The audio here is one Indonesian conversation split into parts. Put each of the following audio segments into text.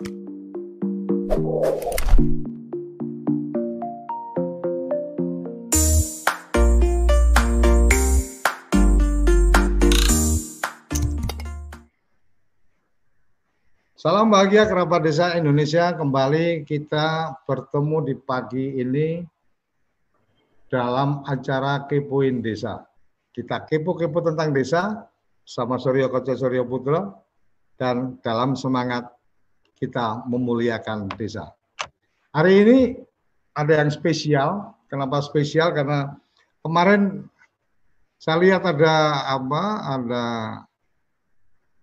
Salam bahagia kerabat desa Indonesia. Kembali kita bertemu di pagi ini dalam acara Kepoin Desa. Kita kepo-kepo tentang desa sama Suryo Koco Suryo Putra dan dalam semangat kita memuliakan desa. Hari ini ada yang spesial. Kenapa spesial? Karena kemarin saya lihat ada apa? Ada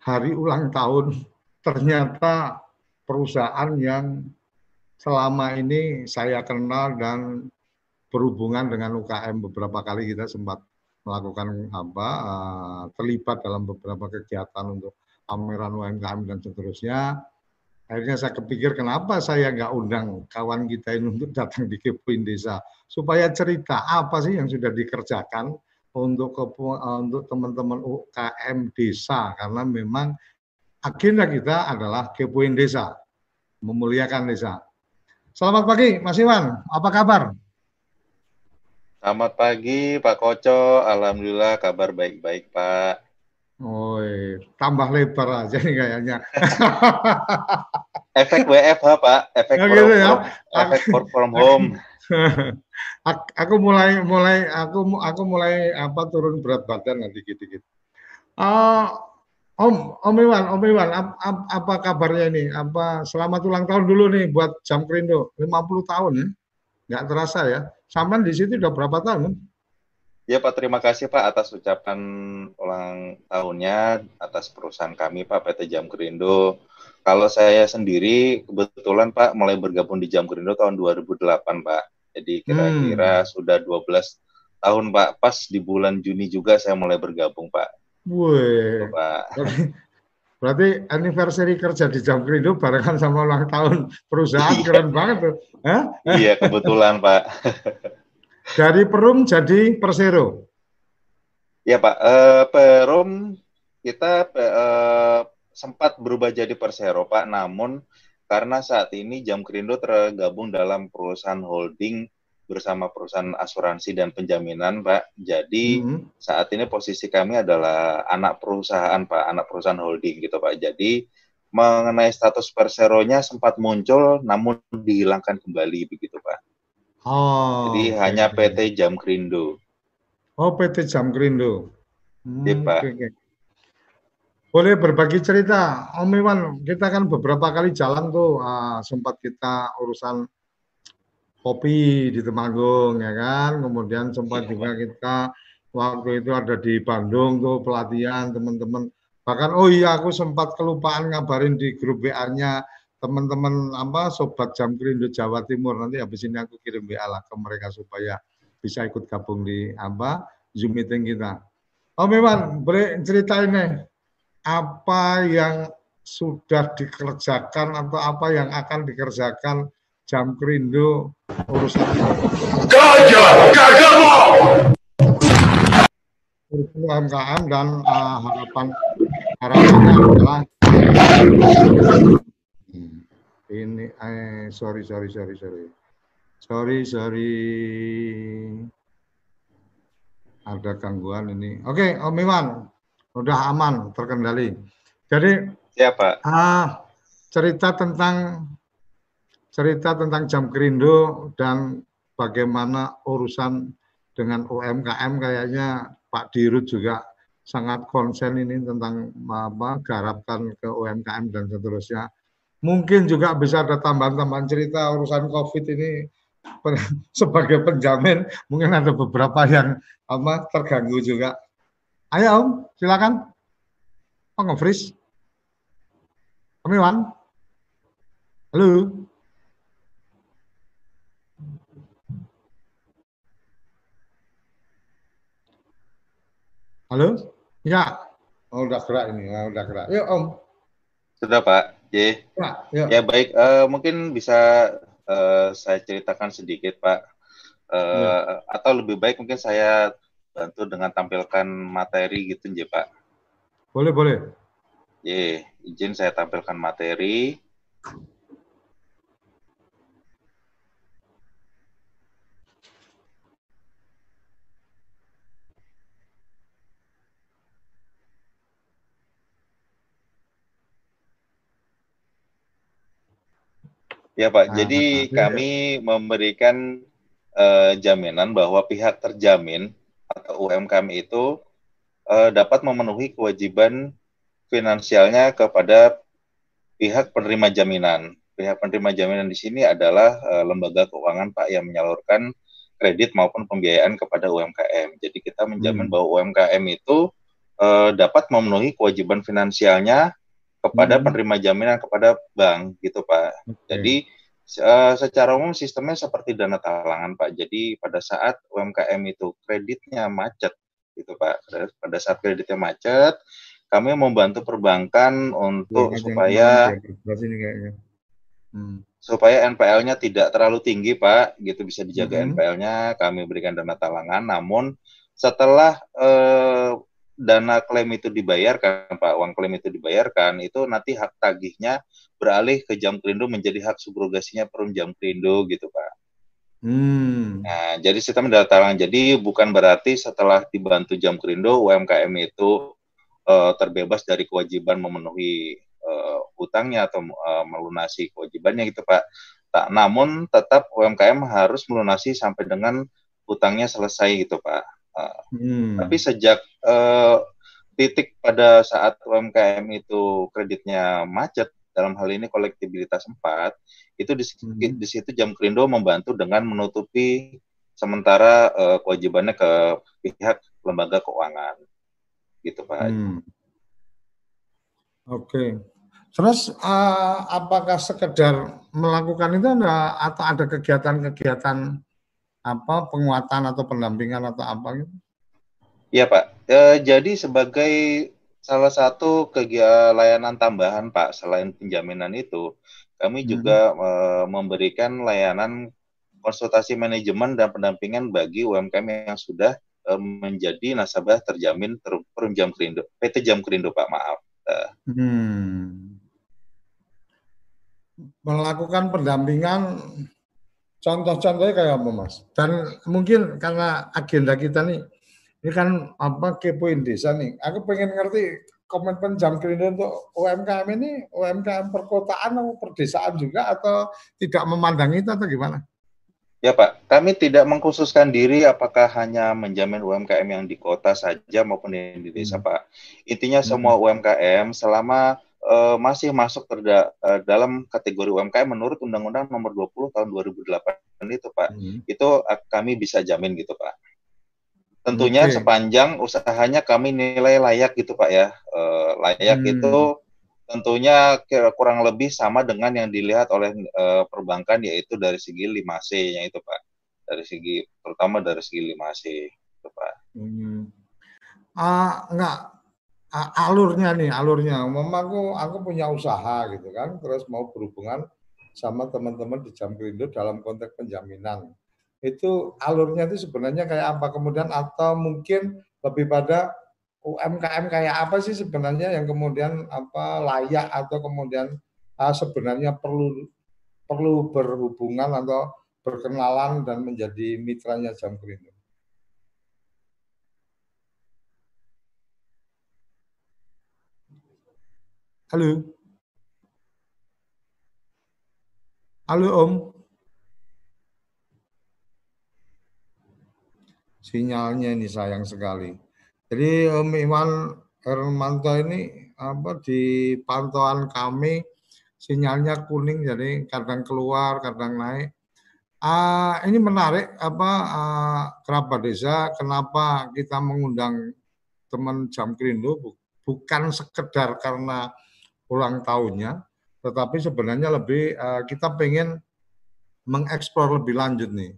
hari ulang tahun ternyata perusahaan yang selama ini saya kenal dan berhubungan dengan UKM beberapa kali kita sempat melakukan apa uh, terlibat dalam beberapa kegiatan untuk pameran UMKM dan seterusnya. Akhirnya saya kepikir kenapa saya nggak undang kawan kita ini untuk datang di Kepoin Desa supaya cerita apa sih yang sudah dikerjakan untuk untuk teman-teman UKM desa karena memang agenda kita adalah kepoin desa, memuliakan desa. Selamat pagi, Mas Iwan. Apa kabar? Selamat pagi, Pak Koco. Alhamdulillah kabar baik-baik, Pak. Oh, tambah lebar aja nih kayaknya. efek WFH, Pak. Efek ya, gitu ya. efek work from home. aku mulai mulai aku aku mulai apa turun berat badan nanti dikit-dikit. Uh, Om, Om Iwan, Om Iwan, ap, ap, apa kabarnya ini? Apa selamat ulang tahun dulu nih buat Jam Krindo, 50 tahun ya? Nggak terasa ya. Sampai di situ udah berapa tahun? Ya Pak, terima kasih Pak atas ucapan ulang tahunnya atas perusahaan kami Pak PT Jam Krindo. Kalau saya sendiri kebetulan Pak mulai bergabung di Jam Krindo tahun 2008 Pak. Jadi kira-kira hmm. sudah 12 tahun Pak. Pas di bulan Juni juga saya mulai bergabung Pak. Wih. Berarti anniversary kerja di Jam Krindo barengan sama ulang tahun perusahaan iya. keren banget tuh. Hah? Iya kebetulan Pak. Dari Perum jadi Persero. Ya Pak, uh, Perum kita uh, sempat berubah jadi Persero Pak, namun karena saat ini Jam Krindo tergabung dalam perusahaan holding bersama perusahaan asuransi dan penjaminan, Pak. Jadi mm-hmm. saat ini posisi kami adalah anak perusahaan, Pak, anak perusahaan holding gitu, Pak. Jadi mengenai status perseronya sempat muncul, namun dihilangkan kembali begitu, Pak. Oh. Jadi okay. hanya PT Jam Krindo. Oh, PT Jam Krindo. Hmm, iya, Pak. Okay, okay. Boleh berbagi cerita, Om Iwan. Kita kan beberapa kali jalan tuh, uh, sempat kita urusan kopi di Temanggung ya kan. Kemudian sempat iya, juga kita waktu itu ada di Bandung tuh pelatihan teman-teman. Bahkan oh iya aku sempat kelupaan ngabarin di grup WA-nya teman-teman apa sobat Jam Krindo Jawa Timur nanti habis ini aku kirim WA lah ke mereka supaya bisa ikut gabung di apa Zoom meeting kita. Oh memang boleh ceritain nih apa yang sudah dikerjakan atau apa yang akan dikerjakan jam kerindu urusan gajah urusan UMKM dan uh, harapan harapannya adalah ini eh sorry sorry sorry sorry. Sorry sorry. Ada gangguan ini. Oke okay, Om Iwan. Udah aman terkendali. Jadi siapa ah cerita tentang cerita tentang jam kerindu dan bagaimana urusan dengan UMKM kayaknya Pak Dirut juga sangat konsen ini tentang apa garapkan ke UMKM dan seterusnya. Mungkin juga bisa ada tambahan-tambahan cerita urusan COVID ini sebagai penjamin. Mungkin ada beberapa yang apa terganggu juga. Ayo Om, silakan. Pak Ngofris. Om Iwan. Halo. Halo? Ya. Oh, udah gerak ini. Oh, udah gerak. Yuk, Om. Sudah, Pak. J. Ya, ya baik. Uh, mungkin bisa uh, saya ceritakan sedikit, Pak. Uh, ya. Atau lebih baik mungkin saya bantu dengan tampilkan materi gitu, J, Pak. Boleh, boleh. J, izin saya tampilkan materi. Ya Pak, nah, jadi kami memberikan uh, jaminan bahwa pihak terjamin atau UMKM itu uh, dapat memenuhi kewajiban finansialnya kepada pihak penerima jaminan. Pihak penerima jaminan di sini adalah uh, lembaga keuangan Pak yang menyalurkan kredit maupun pembiayaan kepada UMKM. Jadi kita menjamin hmm. bahwa UMKM itu uh, dapat memenuhi kewajiban finansialnya kepada hmm. penerima jaminan kepada bank gitu Pak. Okay. Jadi uh, secara umum sistemnya seperti dana talangan Pak. Jadi pada saat UMKM itu kreditnya macet gitu Pak. Pada saat kreditnya macet, kami membantu perbankan untuk ya, supaya hmm. supaya NPL-nya tidak terlalu tinggi Pak, gitu bisa dijaga hmm. NPL-nya. Kami berikan dana talangan. Namun setelah uh, dana klaim itu dibayarkan, Pak, uang klaim itu dibayarkan, itu nanti hak tagihnya beralih ke jam kerindo menjadi hak subrogasinya perum jam kerindo gitu, Pak. Hmm. Nah, jadi sistem dana talangan. Jadi bukan berarti setelah dibantu jam kerindo UMKM itu uh, terbebas dari kewajiban memenuhi uh, hutangnya atau uh, melunasi kewajibannya gitu, Pak. Tak, namun tetap UMKM harus melunasi sampai dengan hutangnya selesai gitu, Pak Hmm. Tapi sejak uh, titik pada saat UMKM itu kreditnya macet, dalam hal ini kolektibilitas 4, itu di, hmm. di situ Jam Krindo membantu dengan menutupi sementara uh, kewajibannya ke pihak lembaga keuangan. Gitu, Pak. Hmm. Oke. Okay. Terus uh, apakah sekedar melakukan itu ada, atau ada kegiatan-kegiatan apa penguatan atau pendampingan atau apa gitu? Iya Pak. E, jadi sebagai salah satu kegiatan layanan tambahan Pak selain penjaminan itu, kami hmm. juga e, memberikan layanan konsultasi manajemen dan pendampingan bagi UMKM yang sudah e, menjadi nasabah terjamin ter, Perum Jam Kerindo, PT Jam Kerindo Pak maaf. Hmm. Melakukan pendampingan Contoh-contohnya kayak apa mas? Dan mungkin karena agenda kita nih, ini kan apa kepoin desa nih. Aku pengen ngerti komitmen jam kerja untuk UMKM ini UMKM perkotaan atau perdesaan juga atau tidak memandang itu atau gimana? Ya Pak, kami tidak mengkhususkan diri apakah hanya menjamin UMKM yang di kota saja maupun yang di desa hmm. Pak. Intinya semua UMKM selama uh, masih masuk terda, uh, dalam kategori UMKM menurut Undang-Undang Nomor 20 Tahun 2008 itu Pak. Hmm. Itu uh, kami bisa jamin gitu Pak. Tentunya okay. sepanjang usahanya kami nilai layak gitu Pak ya. Uh, layak hmm. itu tentunya kurang lebih sama dengan yang dilihat oleh uh, perbankan yaitu dari segi 5C-nya itu Pak. Dari segi terutama dari segi 5C itu Pak. Hmm. Uh, enggak alurnya nih, alurnya. Mama aku aku punya usaha gitu kan, terus mau berhubungan sama teman-teman di Jamkrindo dalam konteks penjaminan. Itu alurnya itu sebenarnya kayak apa kemudian atau mungkin lebih pada UMKM kayak apa sih sebenarnya yang kemudian apa layak atau kemudian uh, sebenarnya perlu perlu berhubungan atau berkenalan dan menjadi mitranya Jamkrindo. Halo. Halo Om. Sinyalnya ini sayang sekali. Jadi Om Iman Hermanto ini apa di pantauan kami sinyalnya kuning jadi kadang keluar kadang naik. Uh, ini menarik apa uh, kerabat desa kenapa kita mengundang teman Jam Krindo bukan sekedar karena ulang tahunnya, tetapi sebenarnya lebih uh, kita pengen mengeksplor lebih lanjut nih,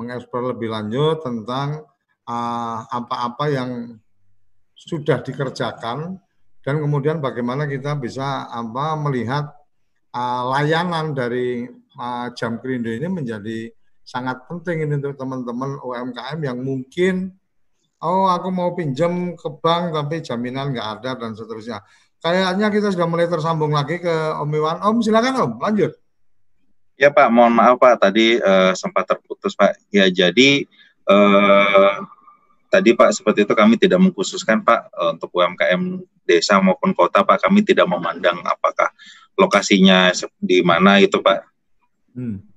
mengeksplor lebih lanjut tentang eh, apa-apa uh, yang sudah dikerjakan dan kemudian bagaimana kita bisa apa melihat uh, layanan dari uh, jam kerindo ini menjadi sangat penting ini untuk teman-teman UMKM yang mungkin oh aku mau pinjam ke bank tapi jaminan nggak ada dan seterusnya kayaknya kita sudah mulai tersambung lagi ke Om Iwan. Om, silakan Om, lanjut. Ya Pak, mohon maaf Pak, tadi uh, sempat terputus Pak. Ya jadi uh, tadi Pak seperti itu kami tidak mengkhususkan Pak uh, untuk UMKM desa maupun kota Pak, kami tidak memandang apakah lokasinya di mana itu Pak. Hmm.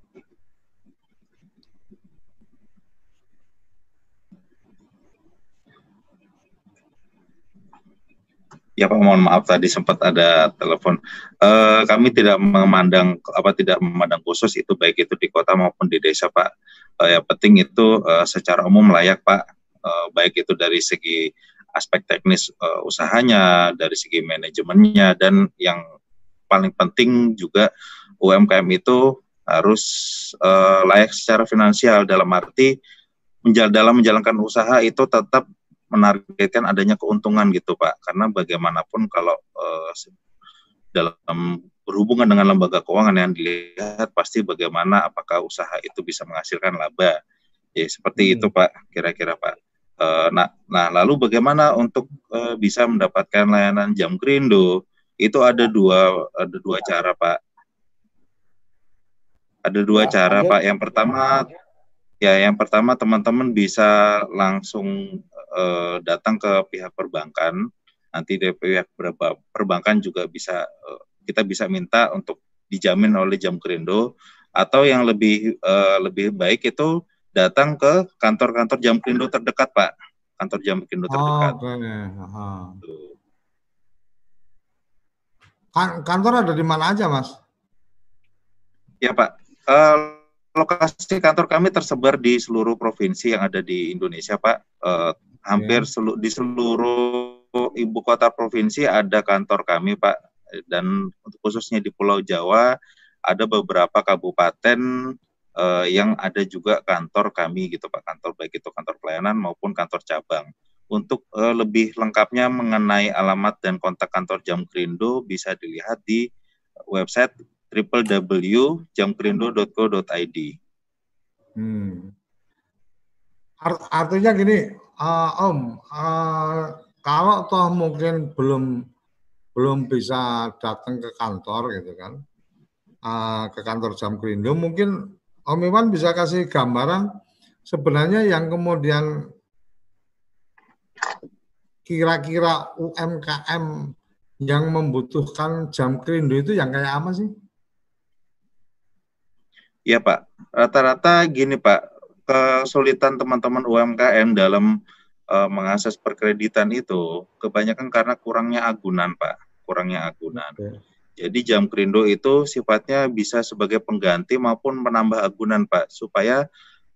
Ya Pak, mohon maaf tadi sempat ada telepon. Uh, kami tidak memandang apa tidak memandang khusus itu baik itu di kota maupun di desa Pak. Uh, yang penting itu uh, secara umum layak Pak, uh, baik itu dari segi aspek teknis uh, usahanya, dari segi manajemennya dan yang paling penting juga UMKM itu harus uh, layak secara finansial dalam arti menjal dalam menjalankan usaha itu tetap menargetkan adanya keuntungan gitu Pak. Karena bagaimanapun kalau uh, dalam berhubungan dengan lembaga keuangan yang dilihat pasti bagaimana apakah usaha itu bisa menghasilkan laba. Ya seperti hmm. itu Pak kira-kira Pak. Uh, nah nah lalu bagaimana untuk uh, bisa mendapatkan layanan jam krindo itu ada dua ada dua cara Pak. Ada dua cara Pak. Yang pertama ya yang pertama teman-teman bisa langsung uh, datang ke pihak perbankan, nanti dari pihak perbankan juga bisa uh, kita bisa minta untuk dijamin oleh jam kerindo atau yang lebih uh, lebih baik itu datang ke kantor-kantor jam kerindo terdekat pak kantor jam kerindo terdekat. Oh, okay. Kan kantor ada di mana aja mas? Ya pak. Uh, lokasi kantor kami tersebar di seluruh provinsi yang ada di Indonesia, Pak. Uh, hampir selu di seluruh ibu kota provinsi ada kantor kami Pak dan khususnya di Pulau Jawa ada beberapa kabupaten uh, yang ada juga kantor kami gitu Pak kantor baik itu kantor pelayanan maupun kantor cabang untuk uh, lebih lengkapnya mengenai alamat dan kontak kantor Jam Krindo bisa dilihat di website www.jamkrindo.co.id. Hmm. Artinya gini, uh, Om, uh, kalau toh mungkin belum belum bisa datang ke kantor gitu kan, uh, ke kantor Jam Krindo, mungkin Om Iwan bisa kasih gambaran sebenarnya yang kemudian kira-kira UMKM yang membutuhkan jam krindo itu yang kayak apa sih? Iya Pak, rata-rata gini Pak, kesulitan teman-teman UMKM dalam uh, mengakses perkreditan itu kebanyakan karena kurangnya agunan, Pak. Kurangnya agunan. Okay. Jadi jam krindo itu sifatnya bisa sebagai pengganti maupun menambah agunan, Pak, supaya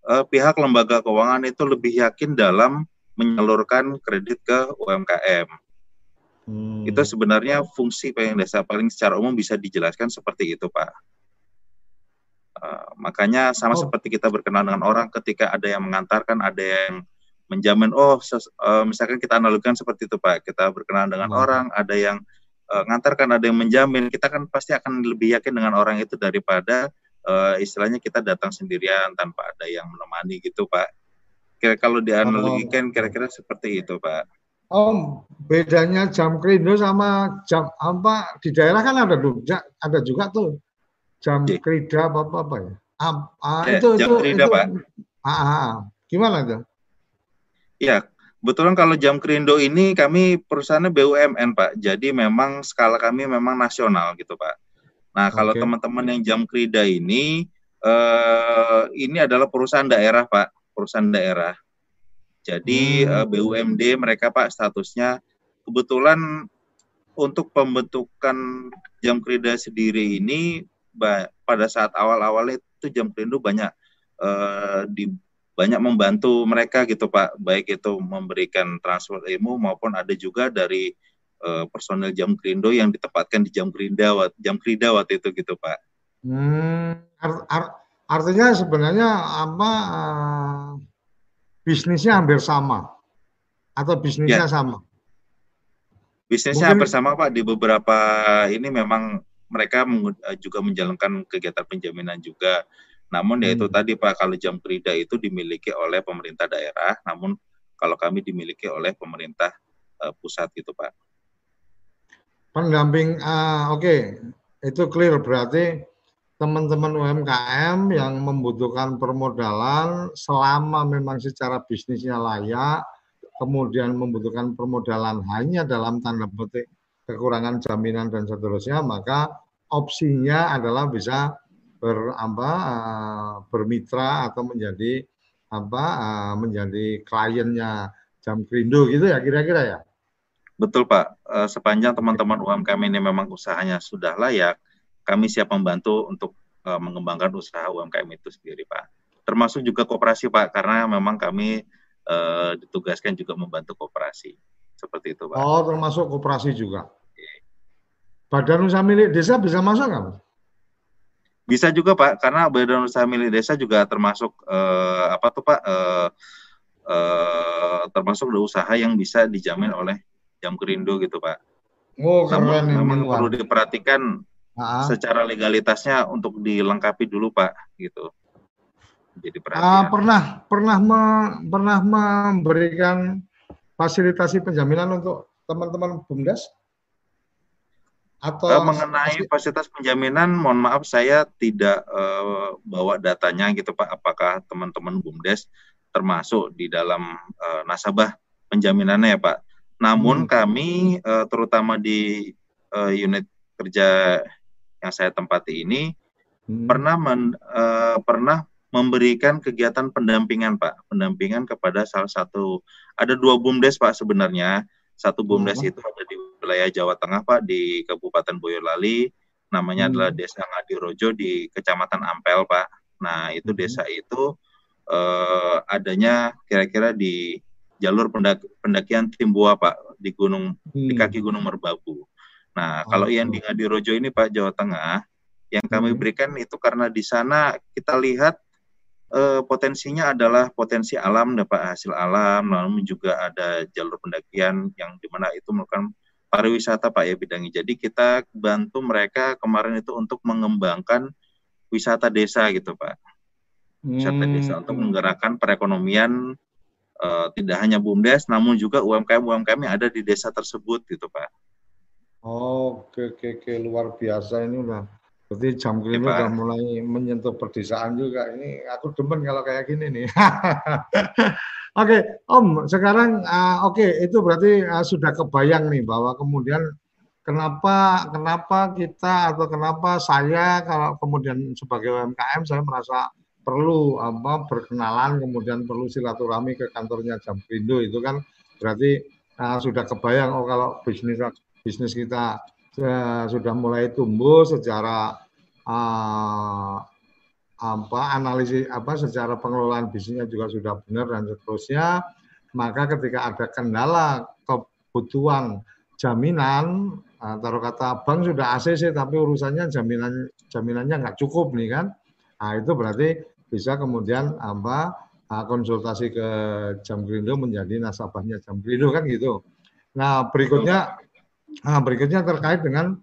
uh, pihak lembaga keuangan itu lebih yakin dalam menyalurkan kredit ke UMKM. Hmm. Itu sebenarnya fungsi yang desa paling secara umum bisa dijelaskan seperti itu, Pak. Uh, makanya sama oh. seperti kita berkenalan dengan orang ketika ada yang mengantarkan, ada yang menjamin oh ses, uh, misalkan kita analogikan seperti itu Pak, kita berkenalan dengan hmm. orang, ada yang uh, mengantarkan, ada yang menjamin, kita kan pasti akan lebih yakin dengan orang itu daripada uh, istilahnya kita datang sendirian tanpa ada yang menemani gitu Pak. Kira kalau dianalogikan oh. kira-kira seperti itu Pak. Om, bedanya jam krindo sama jam apa di daerah kan ada juga ada juga tuh jam J. krida apa apa, apa ya? Ah, ah, ya, itu jam itu, krida itu, Pak. Ah, ah, ah, gimana tuh? Ya, kebetulan kalau jam krindo ini kami perusahaannya BUMN Pak. Jadi memang skala kami memang nasional gitu Pak. Nah kalau okay. teman-teman yang jam krida ini eh, ini adalah perusahaan daerah Pak, perusahaan daerah. Jadi hmm. eh, BUMD mereka Pak statusnya kebetulan untuk pembentukan jam krida sendiri ini pada saat awal-awal itu jam Krindo banyak uh, di banyak membantu mereka gitu Pak, baik itu memberikan transfer ilmu maupun ada juga dari uh, personel jam Krindo yang ditempatkan di jam Krinda jam Krida waktu itu gitu Pak. Hmm, art, art, artinya sebenarnya apa uh, bisnisnya hampir sama atau bisnisnya ya. sama? Bisnisnya Mungkin... hampir sama Pak di beberapa ini memang mereka eh, juga menjalankan kegiatan penjaminan juga. Namun ya itu hmm. tadi Pak, kalau jam kerja itu dimiliki oleh pemerintah daerah, namun kalau kami dimiliki oleh pemerintah uh, pusat gitu Pak. pendamping uh, oke okay. itu clear berarti teman-teman UMKM yang membutuhkan permodalan selama memang secara bisnisnya layak, kemudian membutuhkan permodalan hanya dalam tanda petik kekurangan jaminan dan seterusnya, maka opsinya adalah bisa ber, apa, uh, bermitra atau menjadi apa uh, menjadi kliennya Jam Krindo gitu ya kira-kira ya. Betul Pak, uh, sepanjang teman-teman UMKM ini memang usahanya sudah layak, kami siap membantu untuk uh, mengembangkan usaha UMKM itu sendiri, Pak. Termasuk juga kooperasi, Pak, karena memang kami uh, ditugaskan juga membantu kooperasi. Seperti itu, Pak. Oh, termasuk kooperasi juga. Badan usaha milik desa bisa masuk nggak? Bisa juga, Pak, karena badan usaha milik desa juga termasuk uh, apa tuh, Pak? Uh, uh, termasuk usaha yang bisa dijamin oleh Jam Kerindo gitu, Pak. Oh, keren Namun, memang perlu diperhatikan secara legalitasnya untuk dilengkapi dulu Pak gitu. Jadi perhatian. Uh, pernah pernah me, pernah memberikan fasilitasi penjaminan untuk teman-teman BUMDes? Atau uh, mengenai fasilitas penjaminan, mohon maaf saya tidak uh, bawa datanya gitu Pak. Apakah teman-teman BUMDes termasuk di dalam uh, nasabah penjaminannya ya Pak? Namun hmm. kami uh, terutama di uh, unit kerja yang saya tempati ini hmm. pernah men, uh, pernah memberikan kegiatan pendampingan Pak, pendampingan kepada salah satu ada dua bumdes Pak sebenarnya. Satu bumdes itu ada di wilayah Jawa Tengah Pak di Kabupaten Boyolali, namanya hmm. adalah Desa Ngadirojo di Kecamatan Ampel Pak. Nah, itu hmm. desa itu uh, adanya kira-kira di jalur pendakian Timbua Pak di gunung hmm. di kaki Gunung Merbabu. Nah, oh, kalau yang di Ngadirojo ini Pak Jawa Tengah, yang kami hmm. berikan itu karena di sana kita lihat eh, potensinya adalah potensi alam dapat hasil alam, lalu juga ada jalur pendakian yang di mana itu merupakan pariwisata Pak ya bidangnya. Jadi kita bantu mereka kemarin itu untuk mengembangkan wisata desa gitu Pak. Wisata hmm. desa untuk menggerakkan perekonomian uh, tidak hanya BUMDes namun juga UMKM UMKM yang ada di desa tersebut gitu Pak. Oke, oke, oke, luar biasa ini udah. Berarti jam ini udah mulai menyentuh perdesaan juga. Ini aku demen kalau kayak gini nih. oke, okay, Om, sekarang uh, oke okay, itu berarti uh, sudah kebayang nih bahwa kemudian kenapa kenapa kita atau kenapa saya kalau kemudian sebagai UMKM saya merasa perlu apa berkenalan kemudian perlu silaturahmi ke kantornya Jam Krindo itu kan berarti uh, sudah kebayang oh kalau bisnis bisnis kita sudah mulai tumbuh secara uh, apa analisis apa secara pengelolaan bisnisnya juga sudah benar dan seterusnya. Maka ketika ada kendala kebutuhan jaminan uh, taruh kata bank sudah ACC tapi urusannya jaminan jaminannya nggak cukup nih kan? Nah itu berarti bisa kemudian apa konsultasi ke Jam Grindo menjadi nasabahnya Jam Grindo kan gitu. Nah berikutnya Nah, berikutnya terkait dengan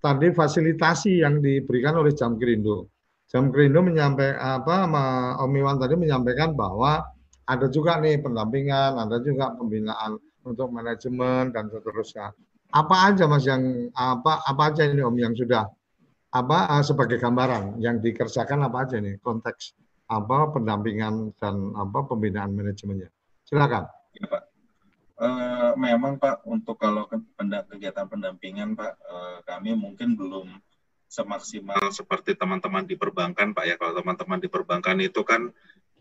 tadi fasilitasi yang diberikan oleh Jam Kerindo. Jam Kerindo menyampaikan apa Om Iwan tadi menyampaikan bahwa ada juga nih pendampingan, ada juga pembinaan untuk manajemen dan seterusnya. Apa aja Mas yang apa apa aja ini Om yang sudah apa eh, sebagai gambaran yang dikerjakan apa aja nih konteks apa pendampingan dan apa pembinaan manajemennya. Silakan. Ya, Pak. Uh, memang Pak untuk kalau kegiatan pendampingan Pak uh, kami mungkin belum semaksimal seperti teman-teman di perbankan Pak ya kalau teman-teman di perbankan itu kan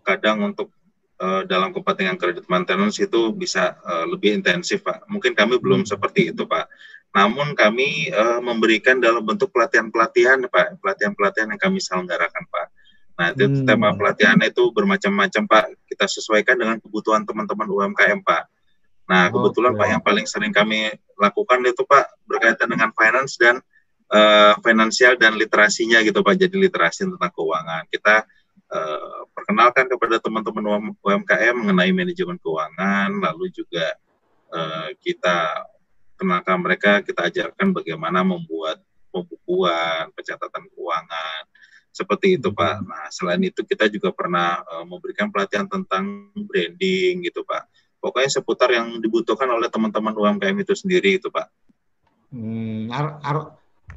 kadang untuk uh, dalam kepentingan kredit maintenance itu bisa uh, lebih intensif Pak mungkin kami belum seperti itu Pak namun kami uh, memberikan dalam bentuk pelatihan-pelatihan Pak pelatihan-pelatihan yang kami selenggarakan Pak Nah, itu hmm. tema pelatihan itu bermacam-macam Pak. Kita sesuaikan dengan kebutuhan teman-teman UMKM Pak. Nah, kebetulan okay. Pak yang paling sering kami lakukan itu Pak berkaitan dengan finance dan uh, finansial dan literasinya gitu Pak. Jadi literasi tentang keuangan. Kita uh, perkenalkan kepada teman-teman UMKM mengenai manajemen keuangan, lalu juga uh, kita kenalkan mereka, kita ajarkan bagaimana membuat pembukuan, pencatatan keuangan, seperti itu Pak. Nah, selain itu kita juga pernah uh, memberikan pelatihan tentang branding gitu Pak pokoknya seputar yang dibutuhkan oleh teman-teman UMKM itu sendiri itu Pak. Hmm, ar, ar,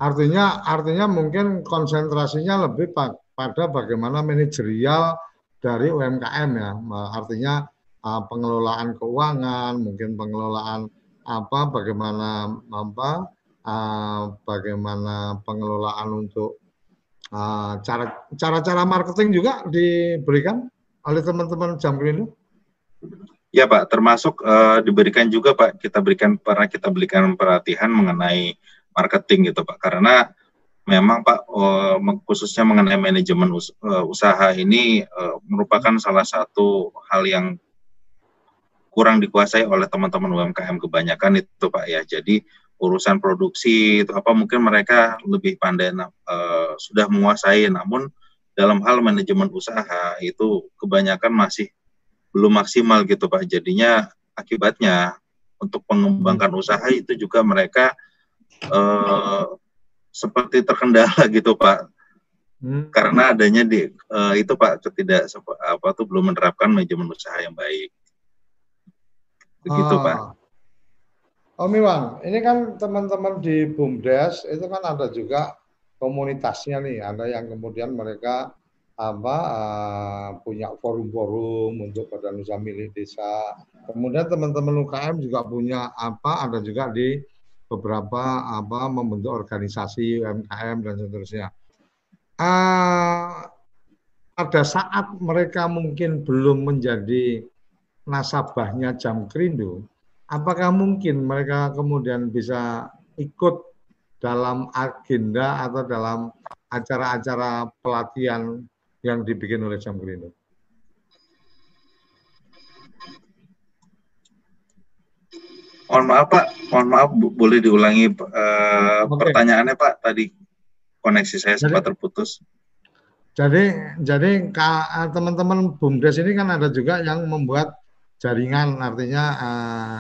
artinya artinya mungkin konsentrasinya lebih pada bagaimana manajerial dari UMKM ya. Artinya uh, pengelolaan keuangan, mungkin pengelolaan apa bagaimana apa uh, bagaimana pengelolaan untuk cara cara-cara marketing juga diberikan oleh teman-teman Jamkrindo? Ya Pak, termasuk uh, diberikan juga Pak, kita berikan pernah kita berikan perhatian mengenai marketing gitu Pak, karena memang Pak uh, khususnya mengenai manajemen us uh, usaha ini uh, merupakan salah satu hal yang kurang dikuasai oleh teman-teman UMKM kebanyakan itu Pak ya. Jadi urusan produksi itu apa mungkin mereka lebih pandai uh, sudah menguasai namun dalam hal manajemen usaha itu kebanyakan masih belum maksimal gitu Pak. Jadinya akibatnya untuk mengembangkan usaha itu juga mereka eh, seperti terkendala gitu Pak. Hmm. Karena adanya di uh, itu Pak ketidak apa tuh belum menerapkan manajemen usaha yang baik. Begitu ah. Pak. Om Iwan, ini kan teman-teman di BUMDes itu kan ada juga komunitasnya nih, ada yang kemudian mereka apa uh, punya forum-forum untuk badan usaha milik desa. Kemudian teman-teman UKM juga punya apa ada juga di beberapa apa membentuk organisasi UMKM dan seterusnya. Uh, pada saat mereka mungkin belum menjadi nasabahnya Jam Kerindu, apakah mungkin mereka kemudian bisa ikut dalam agenda atau dalam acara-acara pelatihan yang dibikin oleh Jamkrindo? Mohon maaf Pak, mohon maaf boleh diulangi uh, okay. pertanyaannya Pak tadi koneksi saya sempat terputus. Jadi jadi teman-teman bumdes ini kan ada juga yang membuat jaringan artinya uh,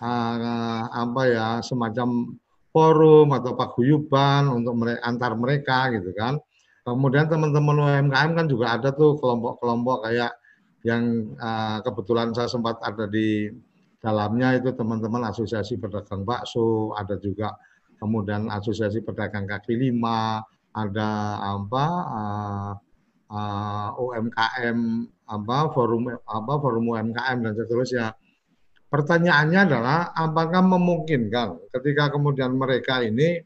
uh, apa ya semacam forum atau paguyuban untuk mere antar mereka gitu kan. Kemudian teman-teman UMKM kan juga ada tuh kelompok-kelompok kayak yang uh, kebetulan saya sempat ada di dalamnya itu teman-teman asosiasi pedagang bakso, ada juga kemudian asosiasi pedagang kaki lima, ada apa uh, uh, UMKM apa forum apa forum UMKM dan seterusnya. Pertanyaannya adalah apakah memungkinkan ketika kemudian mereka ini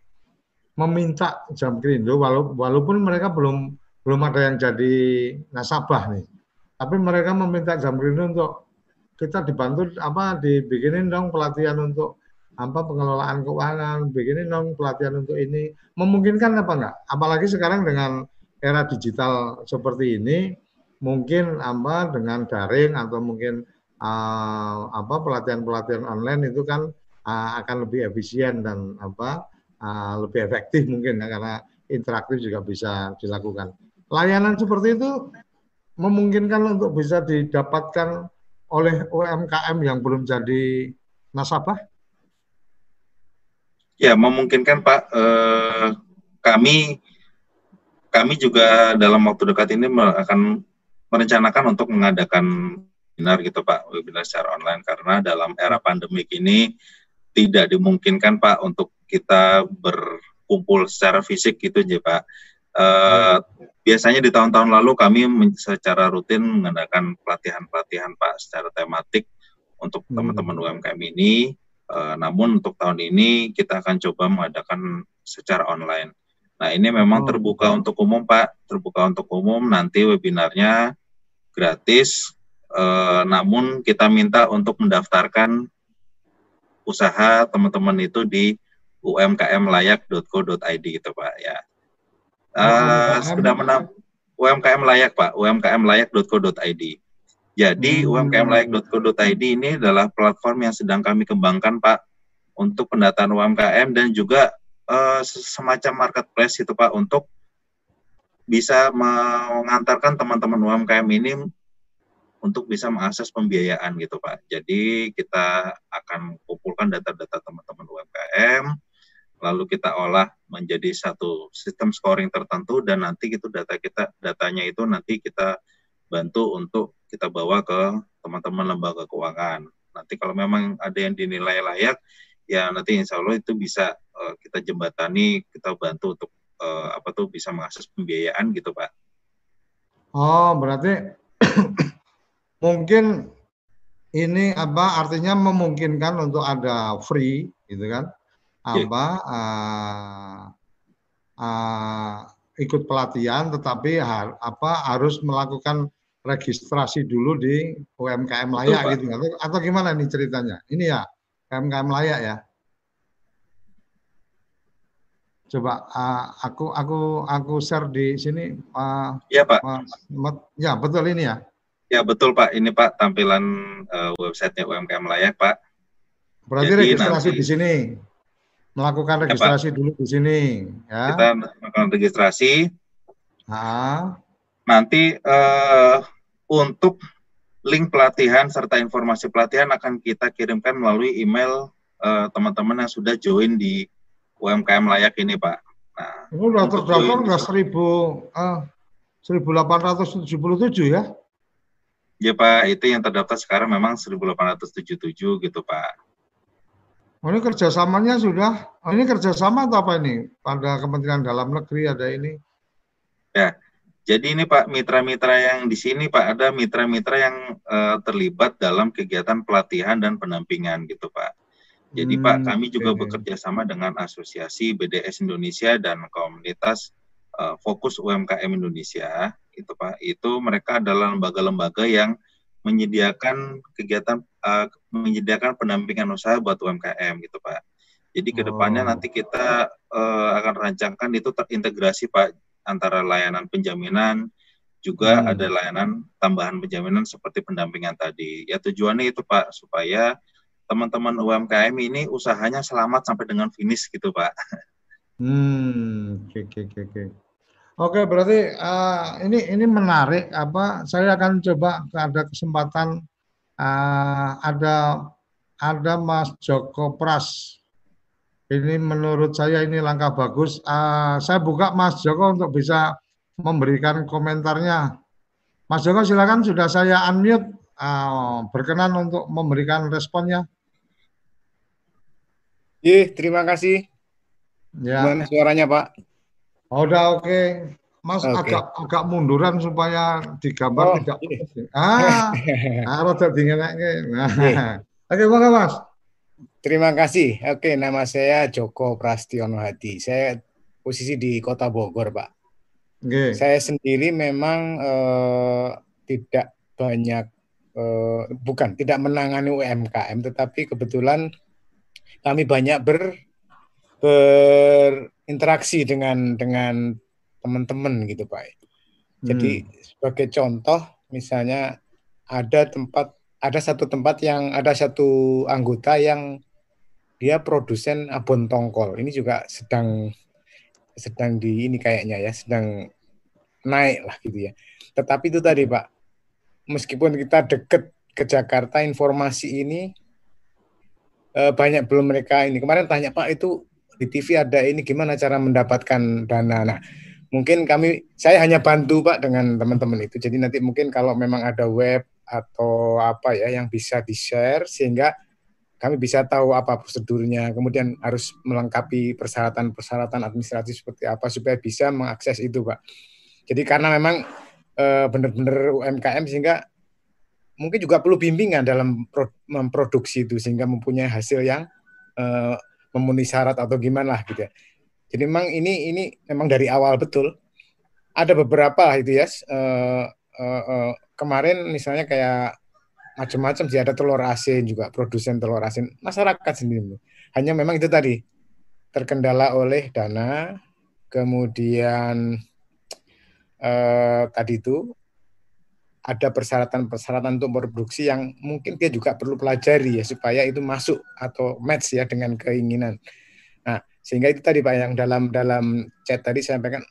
meminta jam kerindo walaupun mereka belum belum ada yang jadi nasabah nih. Tapi mereka meminta jam kerindo untuk kita dibantu apa dibikinin dong pelatihan untuk apa pengelolaan keuangan, bikinin dong pelatihan untuk ini. Memungkinkan apa enggak? Apalagi sekarang dengan era digital seperti ini, mungkin apa dengan daring atau mungkin uh, apa pelatihan-pelatihan online itu kan uh, akan lebih efisien dan apa uh, lebih efektif mungkin ya karena interaktif juga bisa dilakukan. Layanan seperti itu memungkinkan untuk bisa didapatkan oleh UMKM yang belum jadi nasabah? Ya, memungkinkan Pak. Eh, kami kami juga dalam waktu dekat ini akan merencanakan untuk mengadakan webinar gitu Pak, webinar secara online karena dalam era pandemik ini tidak dimungkinkan Pak untuk kita berkumpul secara fisik gitu ya Pak. Uh, biasanya di tahun-tahun lalu kami secara rutin mengadakan pelatihan-pelatihan Pak secara tematik untuk hmm. teman-teman UMKM ini. Uh, namun untuk tahun ini kita akan coba mengadakan secara online. Nah ini memang oh. terbuka untuk umum Pak, terbuka untuk umum. Nanti webinarnya gratis. Uh, namun kita minta untuk mendaftarkan usaha teman-teman itu di umkmlayak.co.id gitu Pak ya. Uh, sudah menang UMKM layak Pak, umkmlayak.co.id. Jadi hmm. umkmlayak.co.id ini adalah platform yang sedang kami kembangkan Pak untuk pendataan UMKM dan juga uh, semacam marketplace itu Pak untuk bisa mengantarkan teman-teman UMKM ini untuk bisa mengakses pembiayaan gitu Pak. Jadi kita akan kumpulkan data-data teman-teman UMKM, lalu kita olah menjadi satu sistem scoring tertentu dan nanti itu data kita datanya itu nanti kita bantu untuk kita bawa ke teman-teman lembaga keuangan. Nanti kalau memang ada yang dinilai layak, ya nanti insya Allah itu bisa uh, kita jembatani, kita bantu untuk uh, apa tuh bisa mengakses pembiayaan gitu Pak. Oh, berarti mungkin ini apa artinya memungkinkan untuk ada free gitu kan. Apa uh, uh, ikut pelatihan tetapi har, apa harus melakukan registrasi dulu di UMKM layak Betul, gitu. Atau, atau gimana nih ceritanya? Ini ya UMKM layak ya? Coba uh, aku aku aku share di sini uh, ya pak. uh, ya betul ini ya? Ya betul Pak, ini Pak tampilan uh, websitenya UMKM layak Pak. Berarti Jadi registrasi nanti, di sini, melakukan registrasi ya, dulu di sini. Ya. Kita melakukan registrasi. Nah. Nanti uh, untuk link pelatihan serta informasi pelatihan akan kita kirimkan melalui email eh, teman-teman uh, yang sudah join di UMKM layak ini Pak. Nah, ini udah terdaftar nggak seribu seribu delapan ratus tujuh puluh tujuh ya? Ya Pak, itu yang terdaftar sekarang memang 1877 gitu Pak. Oh, ini kerjasamanya sudah, oh, ini kerjasama atau apa ini? Pada Kementerian Dalam Negeri ada ini? Ya, jadi ini Pak mitra-mitra yang di sini Pak ada mitra-mitra yang uh, terlibat dalam kegiatan pelatihan dan pendampingan gitu Pak. Jadi hmm, Pak kami juga okay. bekerja sama dengan Asosiasi BDS Indonesia dan komunitas uh, Fokus UMKM Indonesia itu Pak. Itu mereka adalah lembaga-lembaga yang menyediakan kegiatan uh, menyediakan pendampingan usaha buat UMKM gitu Pak. Jadi ke depannya oh. nanti kita uh, akan rancangkan itu terintegrasi Pak antara layanan penjaminan juga hmm. ada layanan tambahan penjaminan seperti pendampingan tadi. Ya tujuannya itu Pak supaya teman-teman UMKM ini usahanya selamat sampai dengan finish gitu Pak. Hmm, oke okay, oke okay, oke. Oke, berarti uh, ini ini menarik. Apa? Saya akan coba ada kesempatan uh, ada ada Mas Joko Pras. Ini menurut saya ini langkah bagus. Uh, saya buka Mas Joko untuk bisa memberikan komentarnya. Mas Joko silakan sudah saya unmute. Uh, berkenan untuk memberikan responnya. Iya, terima kasih. Ya. Gimana suaranya, Pak? Oh, udah oke. Okay. Mas okay. agak agak munduran supaya digambar oh, tidak ini. ah ah rada dingenake. Nah. Oke, okay, Mas. Terima kasih. Oke, nama saya Joko Prastiono Hadi. Saya posisi di Kota Bogor, Pak. Okay. Saya sendiri memang eh, tidak banyak eh, bukan tidak menangani UMKM, tetapi kebetulan kami banyak ber berinteraksi dengan dengan teman-teman gitu Pak. Jadi hmm. sebagai contoh misalnya ada tempat ada satu tempat yang ada satu anggota yang dia produsen abon tongkol. Ini juga sedang sedang di ini kayaknya ya, sedang naik lah gitu ya. Tetapi itu tadi Pak, meskipun kita deket ke Jakarta, informasi ini eh, banyak belum mereka ini. Kemarin tanya Pak itu di TV ada ini gimana cara mendapatkan dana. Nah, mungkin kami saya hanya bantu Pak dengan teman-teman itu. Jadi nanti mungkin kalau memang ada web atau apa ya yang bisa di-share sehingga kami bisa tahu apa prosedurnya, kemudian harus melengkapi persyaratan-persyaratan administratif seperti apa supaya bisa mengakses itu, Pak. Jadi karena memang e, benar-benar UMKM sehingga mungkin juga perlu bimbingan dalam memproduksi itu sehingga mempunyai hasil yang e, memenuhi syarat atau gimana lah gitu ya. Jadi memang ini ini memang dari awal betul. Ada beberapa itu ya. Uh, uh, uh, kemarin misalnya kayak macam-macam sih ada telur asin juga produsen telur asin masyarakat sendiri. Hanya memang itu tadi terkendala oleh dana, kemudian uh, tadi itu ada persyaratan-persyaratan untuk produksi yang mungkin dia juga perlu pelajari ya supaya itu masuk atau match ya dengan keinginan. Nah, sehingga itu tadi Pak yang dalam dalam chat tadi saya sampaikan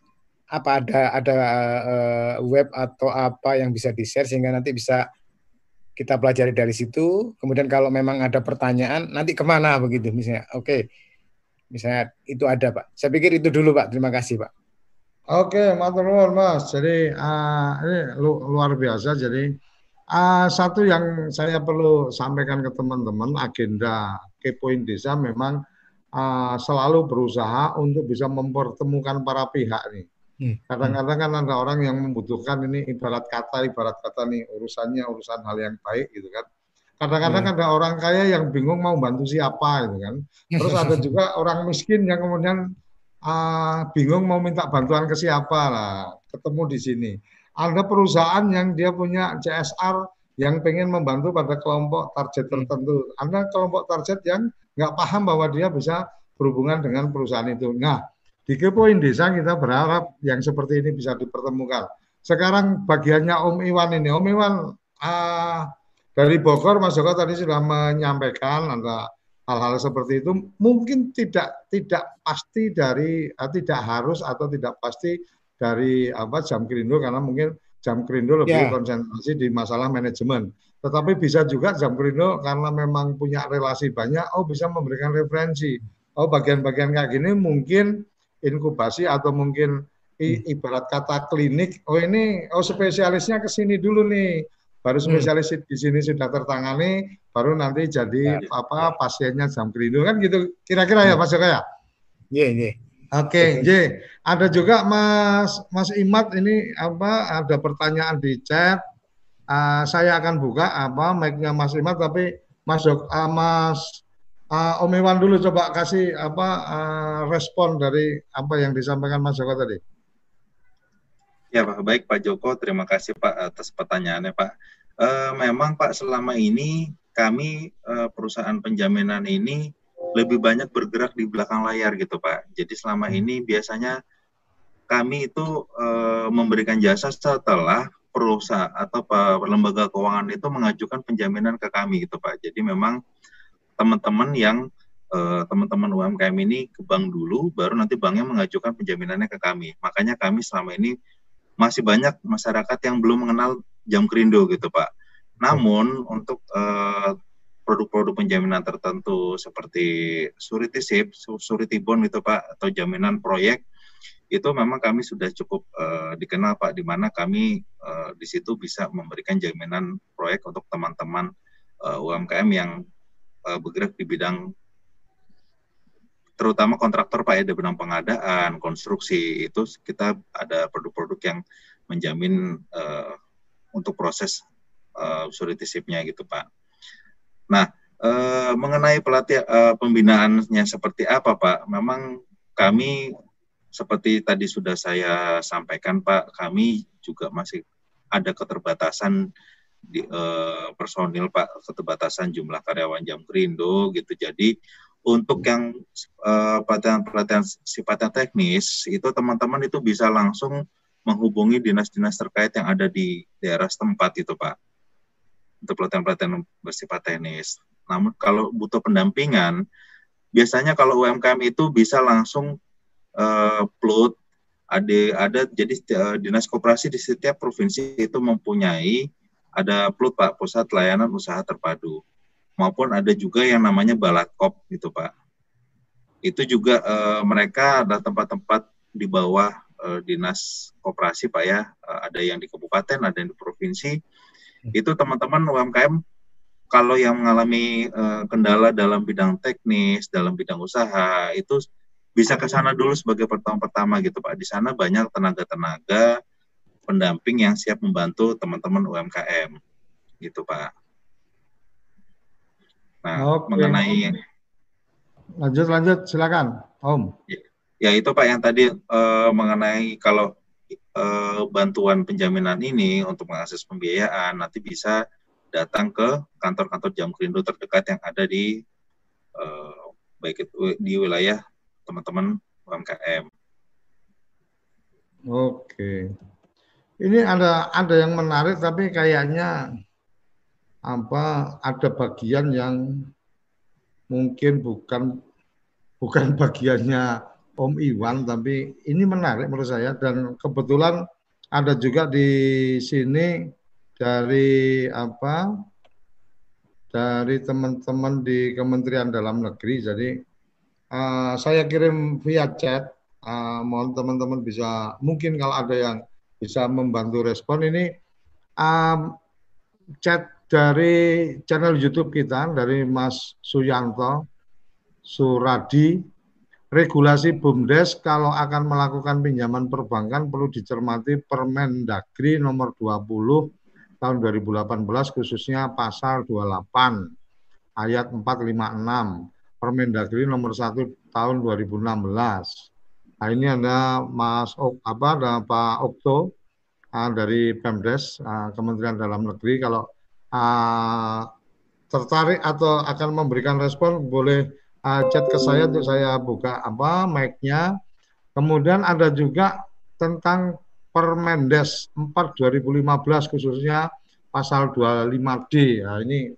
apa ada ada uh, web atau apa yang bisa di-share sehingga nanti bisa kita pelajari dari situ. Kemudian kalau memang ada pertanyaan nanti ke mana begitu misalnya. Oke, okay. misalnya itu ada Pak. Saya pikir itu dulu Pak. Terima kasih Pak. Oke, matur nuwun Mas. Jadi uh, ini lu, luar biasa. Jadi uh, satu yang saya perlu sampaikan ke teman-teman agenda kepoin desa memang uh, selalu berusaha untuk bisa mempertemukan para pihak nih. Hmm. Kadang-kadang kan ada orang yang membutuhkan ini ibarat kata, ibarat kata nih urusannya urusan hal yang baik gitu kan. Kadang-kadang hmm. ada orang kaya yang bingung mau bantu siapa gitu kan. Terus ada juga orang miskin yang kemudian uh, bingung mau minta bantuan ke siapa lah. Ketemu di sini. Ada perusahaan yang dia punya CSR yang pengen membantu pada kelompok target hmm. tertentu. Ada kelompok target yang nggak paham bahwa dia bisa berhubungan dengan perusahaan itu. Nah, di Kepoin Desa kita berharap yang seperti ini bisa dipertemukan. Sekarang bagiannya Om Iwan ini, Om Iwan uh, dari Bogor, Mas Joko tadi sudah menyampaikan ada hal-hal seperti itu. Mungkin tidak tidak pasti dari uh, tidak harus atau tidak pasti dari apa jam kerindu karena mungkin jam kerindu lebih yeah. konsentrasi di masalah manajemen. Tetapi bisa juga jam kerindu karena memang punya relasi banyak, oh bisa memberikan referensi. Oh bagian-bagian kayak gini mungkin inkubasi atau mungkin i, hmm. ibarat kata klinik. Oh ini, oh spesialisnya ke sini dulu nih. Baru hmm. spesialis hmm. di sini sudah tertangani, baru nanti jadi ya. apa pasiennya jam kerindu kan gitu. Kira-kira ya, ya Mas Joko ya? Iya, iya. Oke, okay, J. Ada juga Mas Mas Imat ini apa ada pertanyaan di chat. Uh, saya akan buka apa mic-nya Mas Imat tapi Mas uh, Mas uh, Om Iwan dulu coba kasih apa uh, respon dari apa yang disampaikan Mas Joko tadi. Ya Pak, baik Pak Joko, terima kasih Pak atas pertanyaannya Pak. Uh, memang Pak selama ini kami uh, perusahaan penjaminan ini lebih banyak bergerak di belakang layar gitu Pak. Jadi selama hmm. ini biasanya kami itu e, memberikan jasa setelah perusahaan atau lembaga keuangan itu mengajukan penjaminan ke kami gitu Pak. Jadi memang teman-teman yang teman-teman UMKM ini ke bank dulu, baru nanti banknya mengajukan penjaminannya ke kami. Makanya kami selama ini masih banyak masyarakat yang belum mengenal jam kerindo gitu Pak. Namun untuk eh, produk-produk penjaminan tertentu seperti surety SIP, surety bond itu Pak, atau jaminan proyek, itu memang kami sudah cukup uh, dikenal Pak, di mana kami uh, di situ bisa memberikan jaminan proyek untuk teman-teman uh, UMKM yang uh, bergerak di bidang terutama kontraktor Pak ya di bidang pengadaan, konstruksi itu kita ada produk-produk yang menjamin uh, untuk proses uh, surety SIP-nya gitu Pak. Nah, e, mengenai pelatihan e, pembinaannya seperti apa, Pak? Memang kami seperti tadi sudah saya sampaikan, Pak, kami juga masih ada keterbatasan di e, personil, Pak, keterbatasan jumlah karyawan jam kerindo gitu. Jadi untuk yang pelatihan-pelatihan sifatnya teknis itu teman-teman itu bisa langsung menghubungi dinas-dinas terkait yang ada di daerah setempat itu, Pak untuk pelatihan-pelatihan bersifat teknis. Namun kalau butuh pendampingan, biasanya kalau UMKM itu bisa langsung uh, plot ada ada jadi uh, dinas koperasi di setiap provinsi itu mempunyai ada plot Pak pusat layanan usaha terpadu maupun ada juga yang namanya balatkop gitu Pak. Itu juga uh, mereka ada tempat-tempat di bawah uh, dinas koperasi Pak ya, uh, ada yang di kabupaten, ada yang di provinsi itu teman-teman UMKM kalau yang mengalami uh, kendala dalam bidang teknis, dalam bidang usaha itu bisa ke sana dulu sebagai pertama-pertama gitu Pak. Di sana banyak tenaga-tenaga pendamping yang siap membantu teman-teman UMKM gitu Pak. Nah, Oke. mengenai lanjut lanjut silakan Om. Ya, ya itu Pak yang tadi uh, mengenai kalau uh, bantuan penjaminan ini untuk mengakses pembiayaan nanti bisa datang ke kantor-kantor jam kerindu terdekat yang ada di uh, baik itu di wilayah teman-teman UMKM. Oke. Ini ada ada yang menarik tapi kayaknya apa ada bagian yang mungkin bukan bukan bagiannya Om Iwan, tapi ini menarik menurut saya dan kebetulan ada juga di sini dari apa dari teman-teman di Kementerian Dalam Negeri. Jadi uh, saya kirim via chat. Uh, mohon teman-teman bisa mungkin kalau ada yang bisa membantu respon ini um, chat dari channel YouTube kita dari Mas Suyanto Suradi. Regulasi BUMDes kalau akan melakukan pinjaman perbankan perlu dicermati Permendagri nomor 20 tahun 2018 khususnya pasal 28 ayat 456 Permendagri nomor 1 tahun 2016. Nah, ini ada Mas apa ada Pak Okto uh, dari Pemdes uh, Kementerian Dalam Negeri kalau uh, tertarik atau akan memberikan respon boleh uh, chat ke saya untuk saya buka apa mic-nya. Kemudian ada juga tentang Permendes 4 2015 khususnya pasal 25D. Nah, ini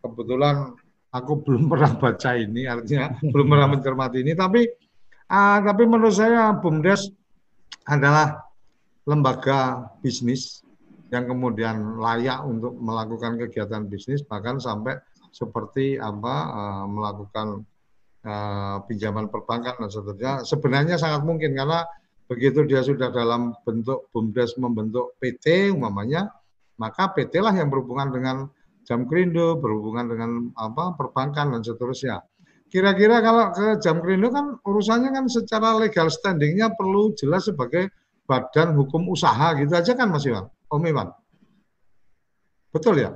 kebetulan aku belum pernah baca ini artinya belum pernah mencermati ini tapi uh, tapi menurut saya BUMDes adalah lembaga bisnis yang kemudian layak untuk melakukan kegiatan bisnis bahkan sampai seperti apa uh, melakukan uh, pinjaman perbankan dan seterusnya sebenarnya sangat mungkin karena begitu dia sudah dalam bentuk bumdes membentuk PT umpamanya maka PT lah yang berhubungan dengan jam kerindo berhubungan dengan apa perbankan dan seterusnya kira-kira kalau ke jam kerindo kan urusannya kan secara legal standingnya perlu jelas sebagai badan hukum usaha gitu aja kan Mas Iwan Om Iwan. Betul ya?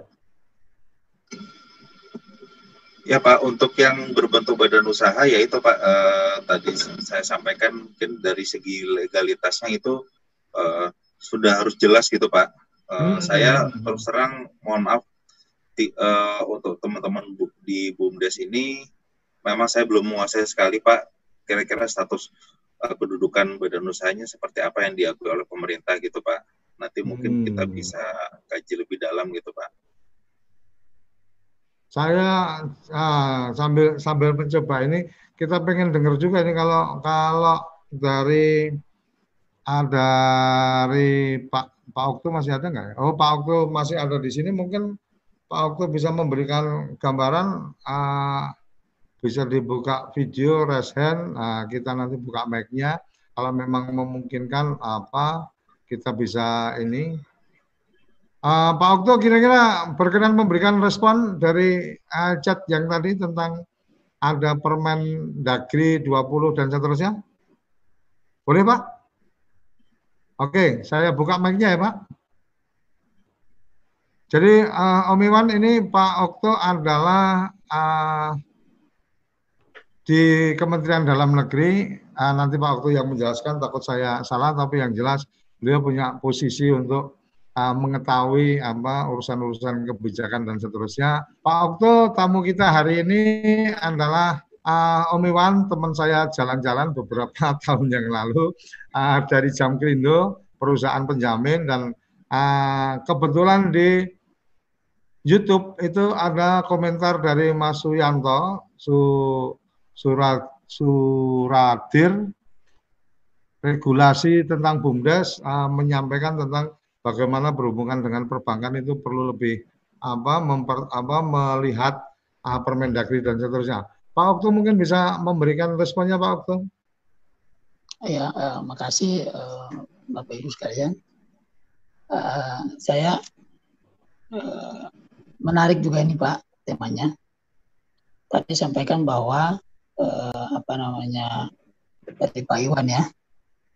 Ya Pak, untuk yang berbentuk badan usaha ya itu Pak eh, tadi saya sampaikan mungkin dari segi legalitasnya itu eh, sudah harus jelas gitu Pak. Eh, hmm. Saya terus terang mohon maaf ti, eh, untuk teman-teman di BUMDes ini memang saya belum menguasai sekali Pak kira-kira status eh, kedudukan badan usahanya seperti apa yang diakui oleh pemerintah gitu Pak nanti mungkin hmm. kita bisa kaji lebih dalam gitu Pak. Saya ah, sambil sambil mencoba ini kita pengen dengar juga ini kalau kalau dari ada dari Pak Pak Okto masih ada nggak? Oh Pak Okto masih ada di sini mungkin Pak Okto bisa memberikan gambaran uh, bisa dibuka video raise hand uh, kita nanti buka mic-nya kalau memang memungkinkan apa kita bisa ini. Uh, Pak Okto kira-kira berkenan memberikan respon dari uh, chat yang tadi tentang ada permen Dagri 20 dan seterusnya? Boleh Pak? Oke, saya buka mic-nya ya Pak. Jadi uh, Om Iwan ini Pak Okto adalah uh, di Kementerian Dalam Negeri. Uh, nanti Pak Okto yang menjelaskan, takut saya salah, tapi yang jelas beliau punya posisi untuk uh, mengetahui apa urusan-urusan kebijakan dan seterusnya. Pak Okto, tamu kita hari ini adalah uh, Om Iwan, teman saya jalan-jalan beberapa tahun yang lalu uh, dari Jam Krindo, perusahaan penjamin dan uh, kebetulan di YouTube itu ada komentar dari Mas Suyanto, Su, Surat, Suradir regulasi tentang BUMDes uh, menyampaikan tentang bagaimana berhubungan dengan perbankan itu perlu lebih apa memper, apa melihat uh, Permendagri dan seterusnya. Pak Okto mungkin bisa memberikan responnya Pak Okto. Ya, uh, makasih uh, Bapak Ibu sekalian. Uh, saya uh, menarik juga ini Pak temanya. Tadi sampaikan bahwa uh, apa namanya dari Pak Iwan ya,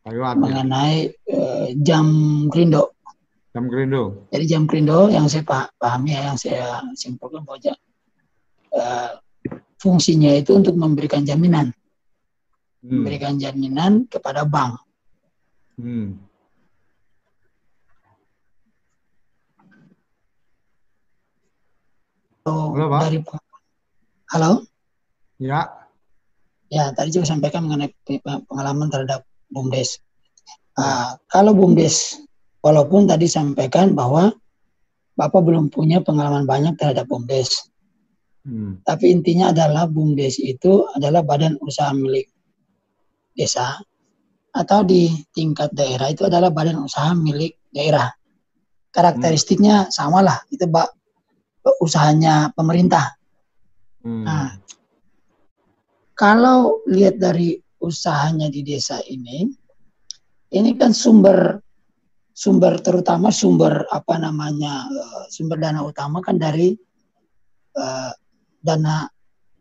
Ayo, mengenai uh, jam krindo. Jam krindo. Jadi jam krindo yang saya pahami ya, yang saya simpulkan bahwa uh, fungsinya itu untuk memberikan jaminan, hmm. memberikan jaminan kepada bank. Hmm. Halo, Pak. dari Halo. Ya. Ya, tadi juga sampaikan mengenai pengalaman terhadap BUMDes. Uh, kalau BUMDes, walaupun tadi sampaikan bahwa Bapak belum punya pengalaman banyak terhadap BUMDes. Hmm. Tapi intinya adalah BUMDes itu adalah badan usaha milik desa atau di tingkat daerah itu adalah badan usaha milik daerah. Karakteristiknya hmm. samalah, itu bak usahanya pemerintah. Hmm. Nah, kalau lihat dari usahanya di desa ini, ini kan sumber sumber terutama sumber apa namanya eh, sumber dana utama kan dari uh, dana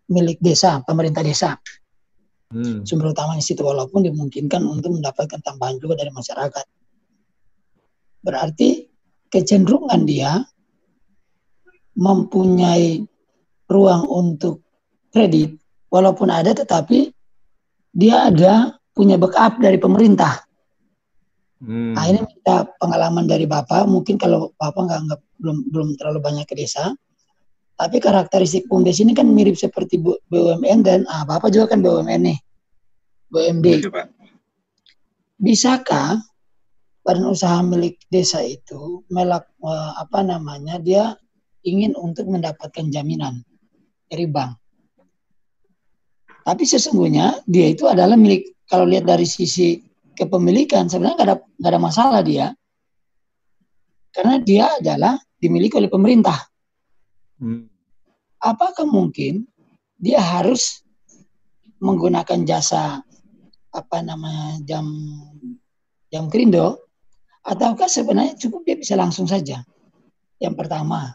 milik desa, pemerintah desa. Hmm. Sumber utamanya situ walaupun dimungkinkan untuk mendapatkan tambahan juga dari masyarakat. Berarti kecenderungan dia mempunyai ruang untuk kredit walaupun ada tetapi dia ada punya backup dari pemerintah. Hmm. Ini minta pengalaman dari bapak. Mungkin kalau bapak nggak nggak belum belum terlalu banyak ke desa, tapi karakteristik bumdes ini kan mirip seperti BUMN dan ah bapak juga kan BUMN nih, BUMD. Bisakah badan usaha milik desa itu melak eh, apa namanya dia ingin untuk mendapatkan jaminan dari bank? Tapi sesungguhnya dia itu adalah milik kalau lihat dari sisi kepemilikan sebenarnya nggak ada nggak ada masalah dia karena dia adalah dimiliki oleh pemerintah. Hmm. Apakah mungkin dia harus menggunakan jasa apa namanya jam jam krindo ataukah sebenarnya cukup dia bisa langsung saja? Yang pertama.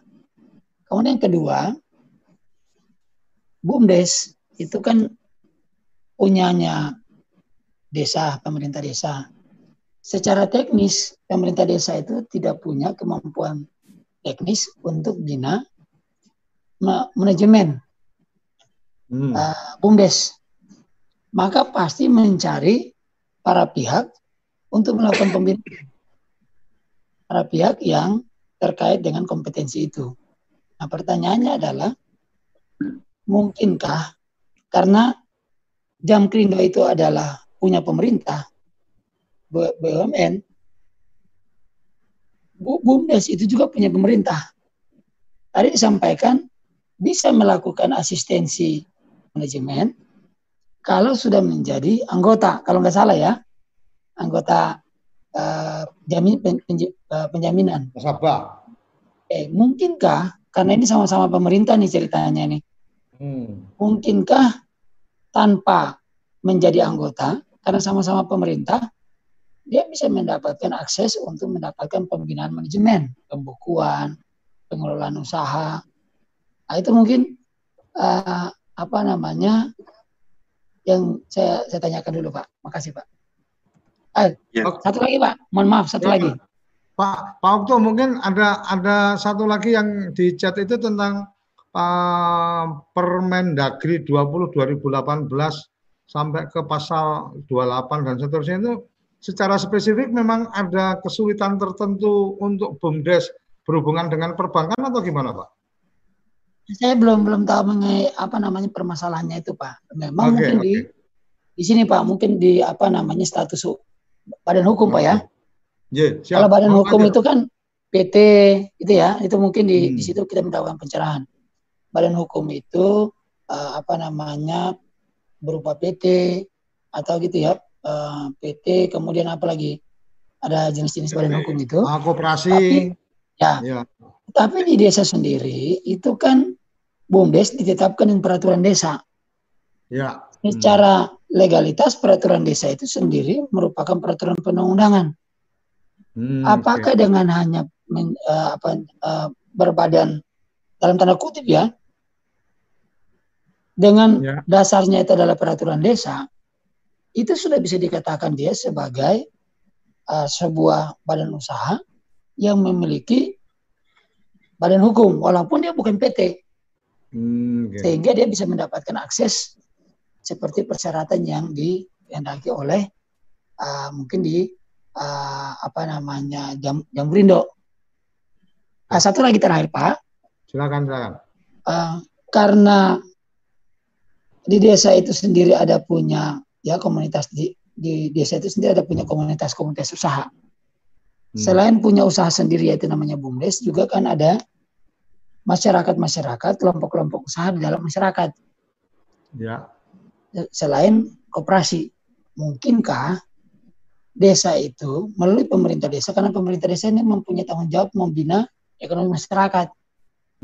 Kemudian yang kedua, BUMDes itu kan punyanya desa, pemerintah desa. Secara teknis, pemerintah desa itu tidak punya kemampuan teknis untuk bina manajemen Hmm. uh, BUMDes. Maka pasti mencari para pihak untuk melakukan pembinaan. Para pihak yang terkait dengan kompetensi itu. Nah pertanyaannya adalah, mungkinkah karena jam krindo itu adalah punya pemerintah, BUMN, BUMDes itu juga punya pemerintah. Tadi disampaikan bisa melakukan asistensi manajemen kalau sudah menjadi anggota, kalau nggak salah ya, anggota uh, jamin, pen, pen, uh, penjaminan. Nasabah. Eh, mungkinkah karena ini sama-sama pemerintah nih ceritanya nih, Hmm. mungkinkah tanpa menjadi anggota karena sama-sama pemerintah, dia bisa mendapatkan akses untuk mendapatkan pembinaan manajemen, pembukuan, pengelolaan usaha. Nah, itu mungkin uh, apa namanya yang saya, saya tanyakan dulu Pak. Makasih Pak. Eh, Ya. satu lagi Pak. Mohon maaf satu Ya, lagi. Pak Pak Okto mungkin ada ada satu lagi yang di chat itu tentang uh, Permendagri 20 2018 sampai ke pasal 28 dan seterusnya itu secara spesifik memang ada kesulitan tertentu untuk BUMDes berhubungan dengan perbankan atau gimana Pak? Saya belum belum tahu mengenai apa namanya permasalahannya itu Pak. Memang Oke, mungkin oke. di di sini Pak, mungkin di apa namanya status badan hukum Pak ya. Ye, siap. Kalau badan Mau hukum aja. itu kan PT itu ya, itu mungkin di, Hmm. di situ kita mendapatkan pencerahan. Badan hukum itu eh, apa namanya berupa PT atau gitu ya, eh, PT kemudian apa lagi ada jenis-jenis badan hukum itu. Ah, koperasi. Tapi- Ya, Ya. tapi di desa sendiri itu kan BUMDes ditetapkan dengan peraturan desa. Ya. Secara legalitas peraturan desa itu sendiri merupakan peraturan perundang-undangan. Hmm, Apakah dengan hanya men- eh, apa, eh, berbadan dalam tanda kutip ya, dengan Ya. dasarnya itu adalah peraturan desa, itu sudah bisa dikatakan dia sebagai eh, sebuah badan usaha yang memiliki badan hukum, walaupun dia bukan PT, Hmm, oke. sehingga dia bisa mendapatkan akses seperti persyaratan yang dikehendaki oleh eh, mungkin di eh, apa namanya jam jam Grindo. Ah, satu lagi terakhir Pak, Silakan, silakan. Eh, karena di desa itu sendiri ada punya ya komunitas di di desa itu sendiri ada punya komunitas-komunitas usaha. Hmm. Selain punya usaha sendiri yaitu namanya BUMDes juga kan ada masyarakat-masyarakat, kelompok-kelompok usaha di dalam masyarakat Ya. selain koperasi. Mungkinkah desa itu melalui pemerintah desa karena pemerintah desa ini mempunyai tanggung jawab membina ekonomi masyarakat.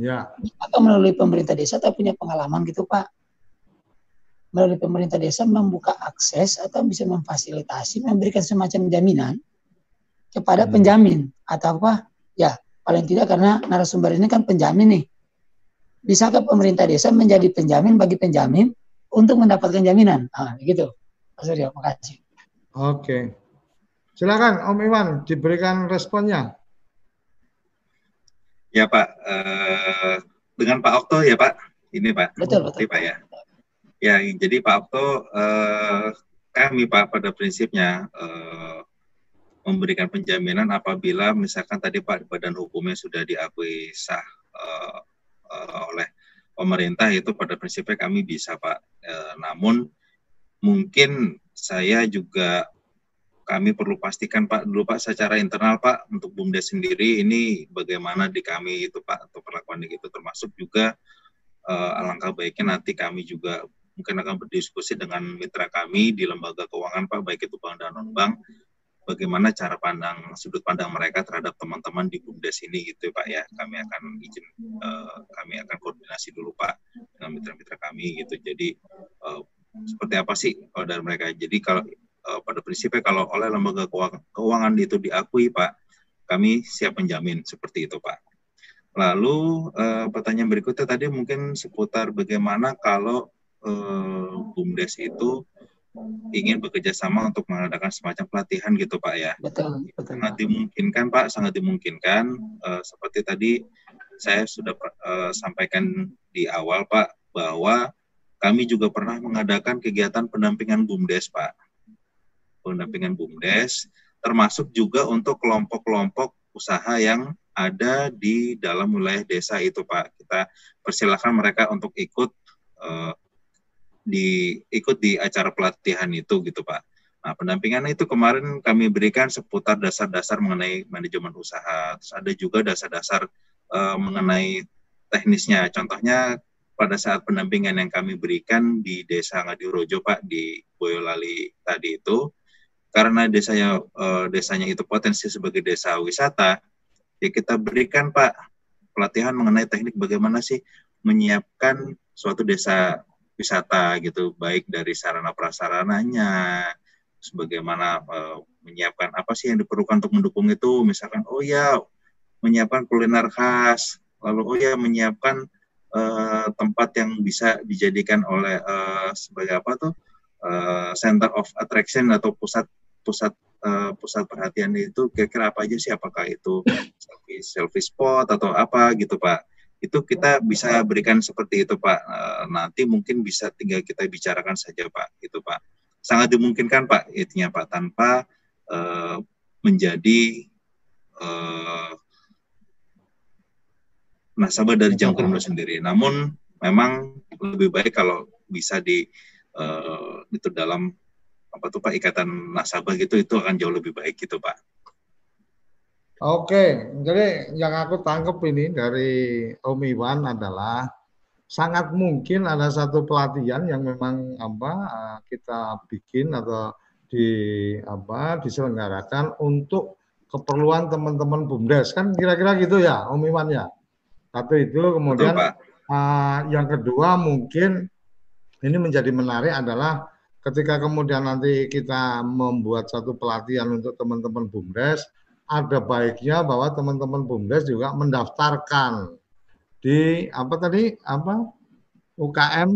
Ya. Atau melalui pemerintah desa atau punya pengalaman gitu Pak. Melalui pemerintah desa membuka akses atau bisa memfasilitasi memberikan semacam jaminan kepada Hmm. penjamin atau apa ya paling tidak karena narasumber ini kan penjamin nih bisakah pemerintah desa menjadi penjamin bagi penjamin untuk mendapatkan jaminan? Nah, gitu. Pak Suryo, makasih. Oke. Silakan Om Iwan diberikan responnya. Ya Pak, eh, dengan Pak Okto ya Pak, ini Pak. Betul betul. Pak ya. Ya, jadi Pak Okto, eh, kami Pak pada prinsipnya eh, memberikan penjaminan apabila misalkan tadi Pak badan hukumnya sudah diakui sah eh, eh, oleh pemerintah itu pada prinsipnya kami bisa Pak. Eh, namun mungkin saya juga kami perlu pastikan Pak dulu Pak secara internal Pak untuk BUMDes sendiri ini bagaimana di kami itu Pak atau perlakuan itu termasuk juga uh, alangkah baiknya nanti kami juga mungkin akan berdiskusi dengan mitra kami di lembaga keuangan Pak baik itu bank dan non bank bagaimana cara pandang sudut pandang mereka terhadap teman-teman di BUMDes ini gitu Pak ya. Kami akan izin uh, kami akan koordinasi dulu Pak dengan mitra-mitra kami gitu. Jadi uh, seperti apa sih kalau dari mereka? Jadi kalau uh, pada prinsipnya kalau oleh lembaga keuangan, itu diakui Pak, kami siap menjamin seperti itu Pak. Lalu pertanyaan berikutnya tadi mungkin seputar bagaimana kalau uh, BUMDes itu ingin bekerja sama untuk mengadakan semacam pelatihan gitu Pak ya. Betul, betul. Sangat dimungkinkan Pak, sangat dimungkinkan. Uh, seperti tadi saya sudah uh, sampaikan di awal Pak bahwa kami juga pernah mengadakan kegiatan pendampingan BUMDes Pak pendampingan BUMDes, termasuk juga untuk kelompok-kelompok usaha yang ada di dalam wilayah desa itu Pak. Kita persilahkan mereka untuk ikut uh, di ikut di acara pelatihan itu gitu Pak. Nah, pendampingan itu kemarin kami berikan seputar dasar-dasar mengenai manajemen usaha. Terus ada juga dasar-dasar uh, mengenai teknisnya. Contohnya pada saat pendampingan yang kami berikan di Desa Ngadirojo Pak di Boyolali tadi itu karena desanya uh, desanya itu potensi sebagai desa wisata, ya kita berikan Pak pelatihan mengenai teknik bagaimana sih menyiapkan suatu desa wisata gitu, baik dari sarana prasarananya, sebagaimana uh, menyiapkan apa sih yang diperlukan untuk mendukung itu, misalkan oh ya menyiapkan kuliner khas, lalu oh ya menyiapkan uh, tempat yang bisa dijadikan oleh uh, sebagai apa tuh uh, center of attraction atau pusat pusat uh, pusat perhatian itu kira-kira apa aja sih? Apakah itu selfie, selfie spot atau apa gitu Pak itu kita bisa berikan seperti itu Pak. Uh, nanti mungkin bisa tinggal kita bicarakan saja Pak. Itu Pak. Sangat dimungkinkan Pak intinya Pak. Tanpa uh, menjadi uh, nasabah dari jam kerja sendiri. Namun memang lebih baik kalau bisa di uh, itu dalam apa tuh Pak ikatan nasabah gitu itu akan jauh lebih baik gitu Pak. Oke, jadi yang aku tangkap ini dari Om Iwan adalah sangat mungkin ada satu pelatihan yang memang apa kita bikin atau di apa diselenggarakan untuk keperluan teman-teman bumdes kan kira-kira gitu ya Om Iwan ya. Satu itu kemudian Betul, Uh, yang kedua mungkin ini menjadi menarik adalah ketika kemudian nanti kita membuat satu pelatihan untuk teman-teman BUMDes, ada baiknya bahwa teman-teman BUMDes juga mendaftarkan di apa tadi apa UKM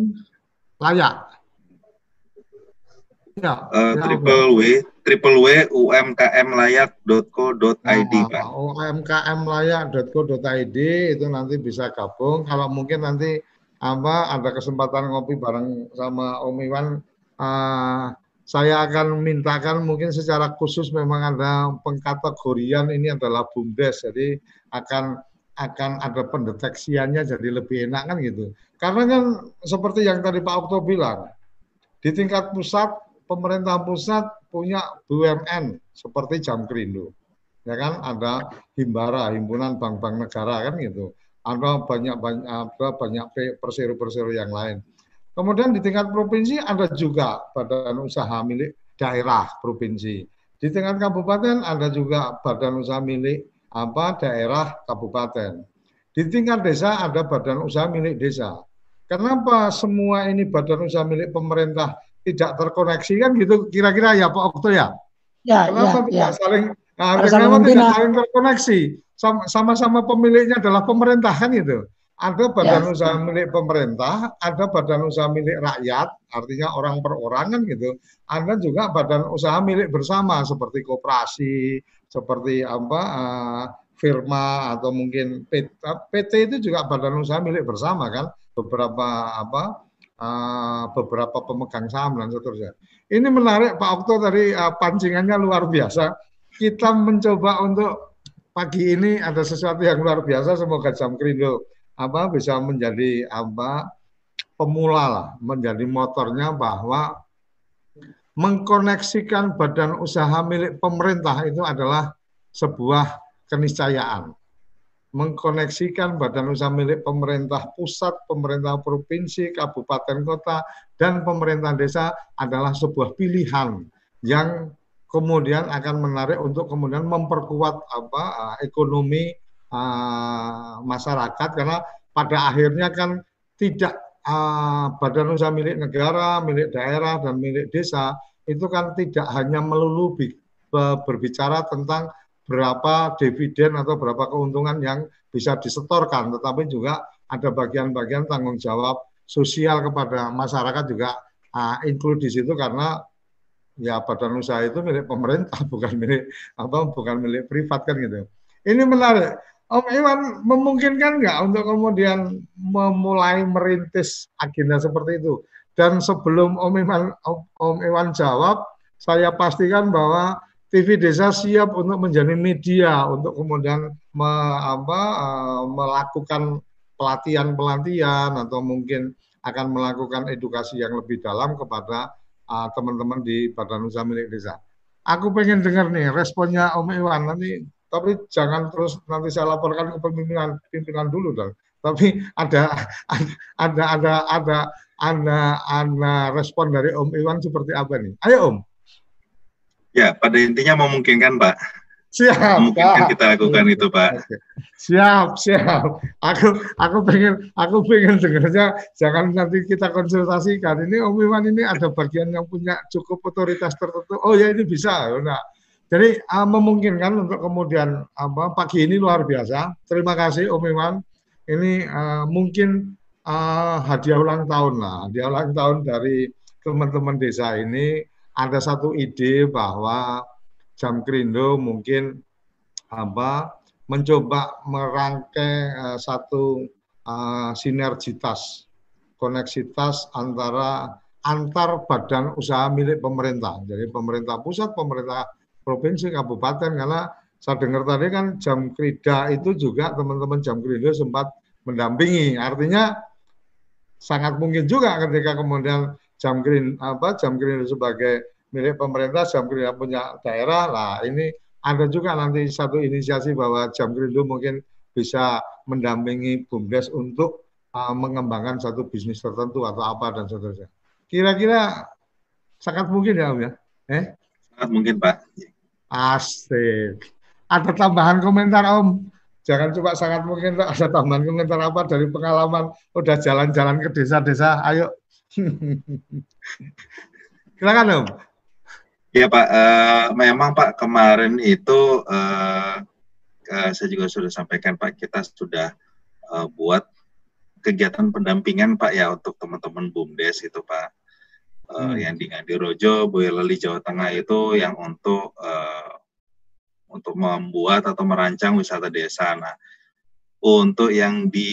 layak. Ya, uh, ya triple W triple W umkmlayak.co.id nah, Pak. umkmlayak.co.id itu nanti bisa gabung. Kalau mungkin nanti apa ada kesempatan ngopi bareng sama Om Iwan, uh, saya akan mintakan mungkin secara khusus memang ada pengkategorian ini adalah bumdes, jadi akan akan ada pendeteksiannya jadi lebih enak kan gitu. Karena kan seperti yang tadi Pak Okto bilang, di tingkat pusat pemerintah pusat punya BUMN seperti Jam Kerindu. Ya kan ada Himbara, himpunan bank-bank negara kan gitu ada banyak banyak ada banyak persero-persero yang lain. Kemudian di tingkat provinsi ada juga badan usaha milik daerah provinsi. Di tingkat kabupaten ada juga badan usaha milik apa daerah kabupaten. Di tingkat desa ada badan usaha milik desa. Kenapa semua ini badan usaha milik pemerintah tidak terkoneksi kan gitu kira-kira ya Pak Okto ya? Ya, Kenapa ya, tidak ya. saling nah, kenapa tidak saling terkoneksi? sama-sama pemiliknya adalah pemerintah kan itu. Ada badan ya. usaha milik pemerintah, ada badan usaha milik rakyat, artinya orang perorangan gitu. Ada juga badan usaha milik bersama seperti koperasi, seperti apa uh, firma atau mungkin PT, PT itu juga badan usaha milik bersama kan. Beberapa apa uh, beberapa pemegang saham dan seterusnya. Ini menarik Pak Okto tadi uh, pancingannya luar biasa. Kita mencoba untuk pagi ini ada sesuatu yang luar biasa. Semoga jam kerindo apa bisa menjadi apa pemula lah, menjadi motornya bahwa mengkoneksikan badan usaha milik pemerintah itu adalah sebuah keniscayaan. Mengkoneksikan badan usaha milik pemerintah pusat, pemerintah provinsi, kabupaten kota, dan pemerintah desa adalah sebuah pilihan yang kemudian akan menarik untuk kemudian memperkuat apa ekonomi uh, masyarakat karena pada akhirnya kan tidak uh, badan usaha milik negara, milik daerah dan milik desa itu kan tidak hanya melulu berbicara tentang berapa dividen atau berapa keuntungan yang bisa disetorkan, tetapi juga ada bagian-bagian tanggung jawab sosial kepada masyarakat juga uh, include di situ karena ya badan usaha itu milik pemerintah bukan milik apa bukan milik privat kan gitu. Ini menarik. Om Iwan memungkinkan nggak untuk kemudian memulai merintis agenda seperti itu? Dan sebelum Om Iwan, Om Iwan jawab, saya pastikan bahwa TV Desa siap untuk menjadi media untuk kemudian me, apa, uh, melakukan pelatihan-pelatihan atau mungkin akan melakukan edukasi yang lebih dalam kepada uh, teman-teman di Badan Usaha Milik Desa. Aku pengen dengar nih responnya Om Iwan nanti tapi jangan terus nanti saya laporkan ke pimpinan pimpinan dulu dong. Tapi ada ada ada ada ada ada respon dari Om Iwan seperti apa nih? Ayo Om. Ya, pada intinya memungkinkan Pak. Siap. Memungkinkan kita lakukan itu Pak. Siap, siap. Aku aku pengen aku pengen dengarnya jangan nanti kita konsultasikan. Ini Om Iwan ini ada bagian yang punya cukup otoritas tertentu. Oh ya ini bisa. Nah, jadi uh, memungkinkan untuk kemudian apa pagi ini luar biasa. Terima kasih Om Iwan. Ini uh, mungkin uh, hadiah ulang tahun lah, hadiah ulang tahun dari teman-teman desa ini ada satu ide bahwa Jam Krindo mungkin apa mencoba merangkai uh, satu uh, sinergitas koneksitas antara antar badan usaha milik pemerintah. Jadi pemerintah pusat, pemerintah provinsi, kabupaten karena saya dengar tadi kan jam krida itu juga teman-teman jam krida sempat mendampingi. Artinya sangat mungkin juga ketika kemudian jam green apa jam green sebagai milik pemerintah, jam green punya daerah lah ini ada juga nanti satu inisiasi bahwa jam green mungkin bisa mendampingi BUMDes untuk uh, mengembangkan satu bisnis tertentu atau apa dan seterusnya. Kira-kira sangat mungkin ya Om ya? Eh? Sangat mungkin Pak. Asik. Ada tambahan komentar Om? Jangan coba sangat mungkin ada tambahan komentar apa dari pengalaman udah jalan-jalan ke desa-desa. Ayo. Silakan Om. Ya Pak, uh, memang Pak kemarin itu uh, uh, saya juga sudah sampaikan Pak kita sudah uh, buat kegiatan pendampingan Pak ya untuk teman-teman BUMDes itu Pak uh, yang di Ngadirojo, Boyolali Jawa Tengah itu yang untuk uh, untuk membuat atau merancang wisata desa. Nah, untuk yang di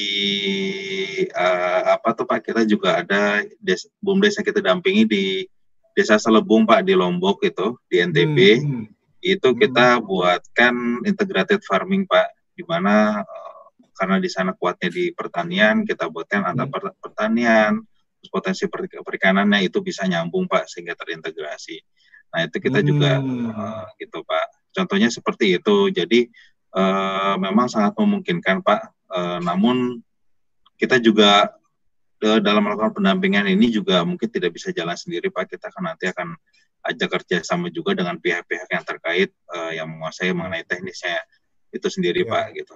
uh, apa tuh Pak kita juga ada des, bumdes yang kita dampingi di Desa Selebung Pak di Lombok itu di NTB hmm. itu kita hmm. buatkan integrated farming Pak di mana uh, karena di sana kuatnya di pertanian kita buatkan hmm. antara potensi perikanannya itu bisa nyambung Pak sehingga terintegrasi. Nah itu kita juga uh, gitu Pak. Contohnya seperti itu. Jadi uh, memang sangat memungkinkan Pak. Uh, namun kita juga uh, dalam melakukan pendampingan ini juga mungkin tidak bisa jalan sendiri Pak. Kita akan nanti akan ajak kerjasama juga dengan pihak-pihak yang terkait uh, yang menguasai mengenai teknisnya itu sendiri ya. Pak gitu.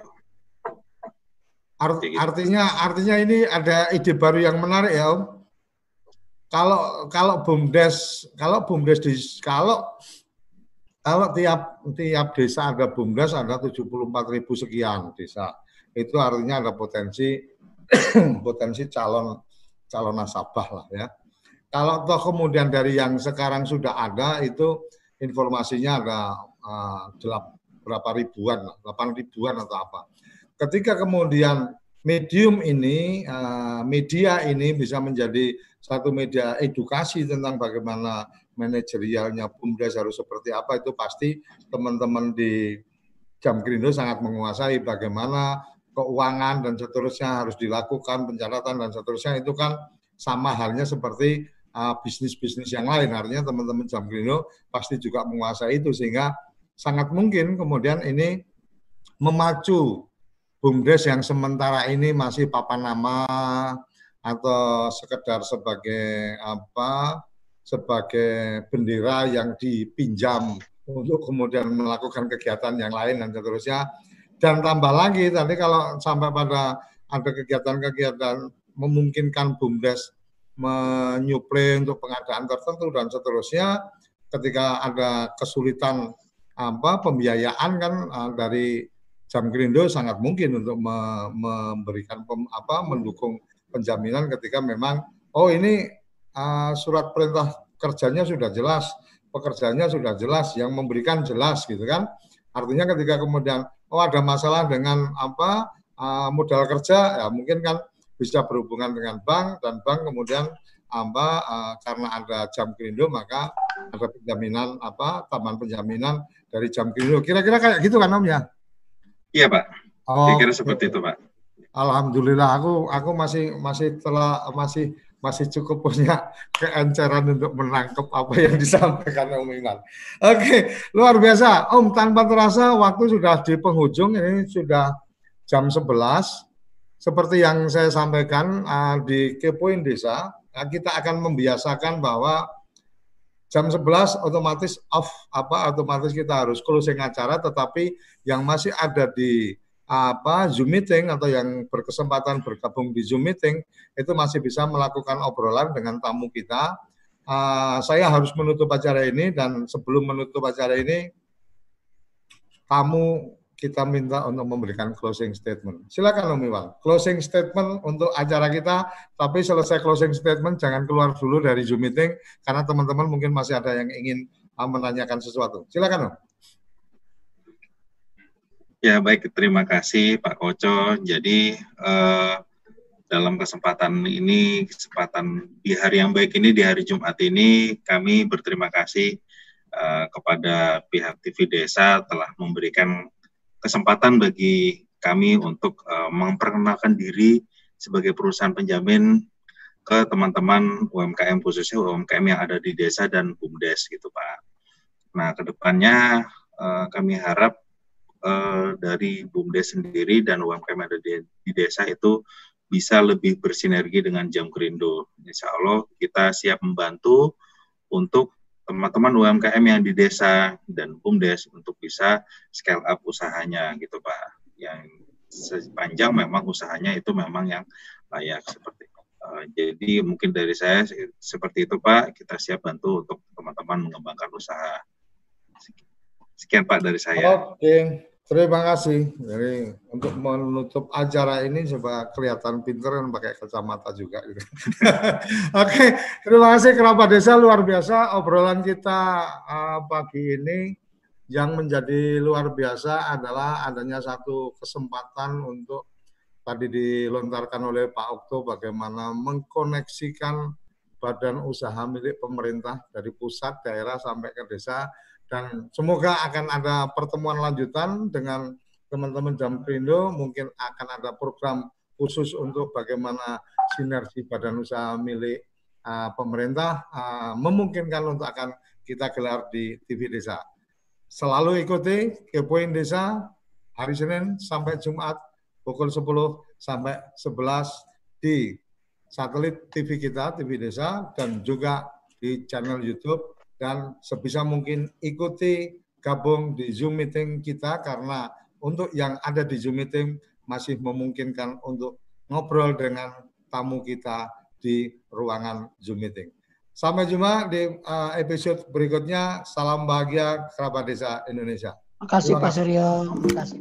Art, gitu. Artinya artinya ini ada ide baru yang menarik ya Om. Kalau kalau bumdes kalau bumdes di kalau kalau tiap tiap desa ada bumdes ada 74 ribu sekian desa itu artinya ada potensi potensi calon calon nasabah lah ya. Kalau toh kemudian dari yang sekarang sudah ada itu informasinya ada uh, berapa ribuan, 8 ribuan atau apa. Ketika kemudian medium ini, uh, media ini bisa menjadi satu media edukasi tentang bagaimana manajerialnya BUMDes harus seperti apa, itu pasti teman-teman di Jam Krindo sangat menguasai bagaimana keuangan dan seterusnya harus dilakukan, pencatatan dan seterusnya itu kan sama halnya seperti uh, bisnis-bisnis yang lain. Artinya teman-teman Jam Jamgrino pasti juga menguasai itu sehingga sangat mungkin kemudian ini memacu BUMDes yang sementara ini masih papan nama atau sekedar sebagai apa sebagai bendera yang dipinjam untuk kemudian melakukan kegiatan yang lain dan seterusnya. Dan tambah lagi tadi kalau sampai pada ada kegiatan-kegiatan memungkinkan BUMDes menyuplai untuk pengadaan tertentu dan seterusnya ketika ada kesulitan apa pembiayaan kan uh, dari Jam Grindo sangat mungkin untuk me, memberikan pem, apa mendukung penjaminan ketika memang oh ini uh, surat perintah kerjanya sudah jelas pekerjaannya sudah jelas yang memberikan jelas gitu kan. Artinya ketika kemudian oh ada masalah dengan apa uh, modal kerja ya mungkin kan bisa berhubungan dengan bank dan bank kemudian apa uh, karena ada jam krindo maka ada penjaminan apa taman penjaminan dari jam krindo kira-kira kayak gitu kan om ya iya pak oh, kira seperti itu pak alhamdulillah aku aku masih masih telah masih masih cukup punya keenceran untuk menangkap apa yang disampaikan Om Iman. Oke, luar biasa. Om, tanpa terasa waktu sudah di penghujung, ini sudah jam 11 seperti yang saya sampaikan uh, di Kepoin Desa, uh, kita akan membiasakan bahwa jam 11 otomatis off apa otomatis kita harus closing acara tetapi yang masih ada di apa Zoom meeting atau yang berkesempatan bergabung di Zoom meeting itu masih bisa melakukan obrolan dengan tamu kita. Uh, saya harus menutup acara ini dan sebelum menutup acara ini tamu kita minta untuk memberikan closing statement. Silakan Om Iwan, closing statement untuk acara kita, tapi selesai closing statement jangan keluar dulu dari Zoom meeting karena teman-teman mungkin masih ada yang ingin uh, menanyakan sesuatu. Silakan Om. Ya baik, terima kasih Pak Koco. Jadi eh, dalam kesempatan ini, kesempatan di hari yang baik ini, di hari Jumat ini, kami berterima kasih eh, kepada pihak TV Desa telah memberikan kesempatan bagi kami untuk uh, memperkenalkan diri sebagai perusahaan penjamin ke teman-teman UMKM khususnya UMKM yang ada di desa dan BUMDes gitu Pak. Nah ke depannya uh, kami harap uh, dari BUMDes sendiri dan UMKM yang ada di, di desa itu bisa lebih bersinergi dengan Jam Krindo. Insya Allah kita siap membantu untuk teman-teman UMKM yang di desa dan BUMDes untuk bisa scale up usahanya gitu Pak. Yang sepanjang memang usahanya itu memang yang layak seperti itu. Uh, jadi mungkin dari saya seperti itu Pak, kita siap bantu untuk teman-teman mengembangkan usaha. Sekian Pak dari saya. Oke. Terima kasih. Jadi untuk menutup acara ini coba kelihatan pinter dan pakai kacamata juga. Gitu. Oke, terima kasih kerabat desa luar biasa obrolan kita uh, pagi ini. Yang menjadi luar biasa adalah adanya satu kesempatan untuk tadi dilontarkan oleh Pak Okto bagaimana mengkoneksikan badan usaha milik pemerintah dari pusat, daerah sampai ke desa dan semoga akan ada pertemuan lanjutan dengan teman-teman Jamprindo mungkin akan ada program khusus untuk bagaimana sinergi badan usaha milik uh, pemerintah uh, memungkinkan untuk akan kita gelar di TV Desa. Selalu ikuti Kepoin Desa hari Senin sampai Jumat pukul 10 sampai 11 di satelit TV kita, TV Desa, dan juga di channel YouTube dan sebisa mungkin ikuti gabung di Zoom meeting kita karena untuk yang ada di Zoom meeting masih memungkinkan untuk ngobrol dengan tamu kita di ruangan Zoom meeting. Sampai jumpa di uh, episode berikutnya. Salam bahagia kerabat desa Indonesia. Terima kasih Pak Suryo. Terima kasih.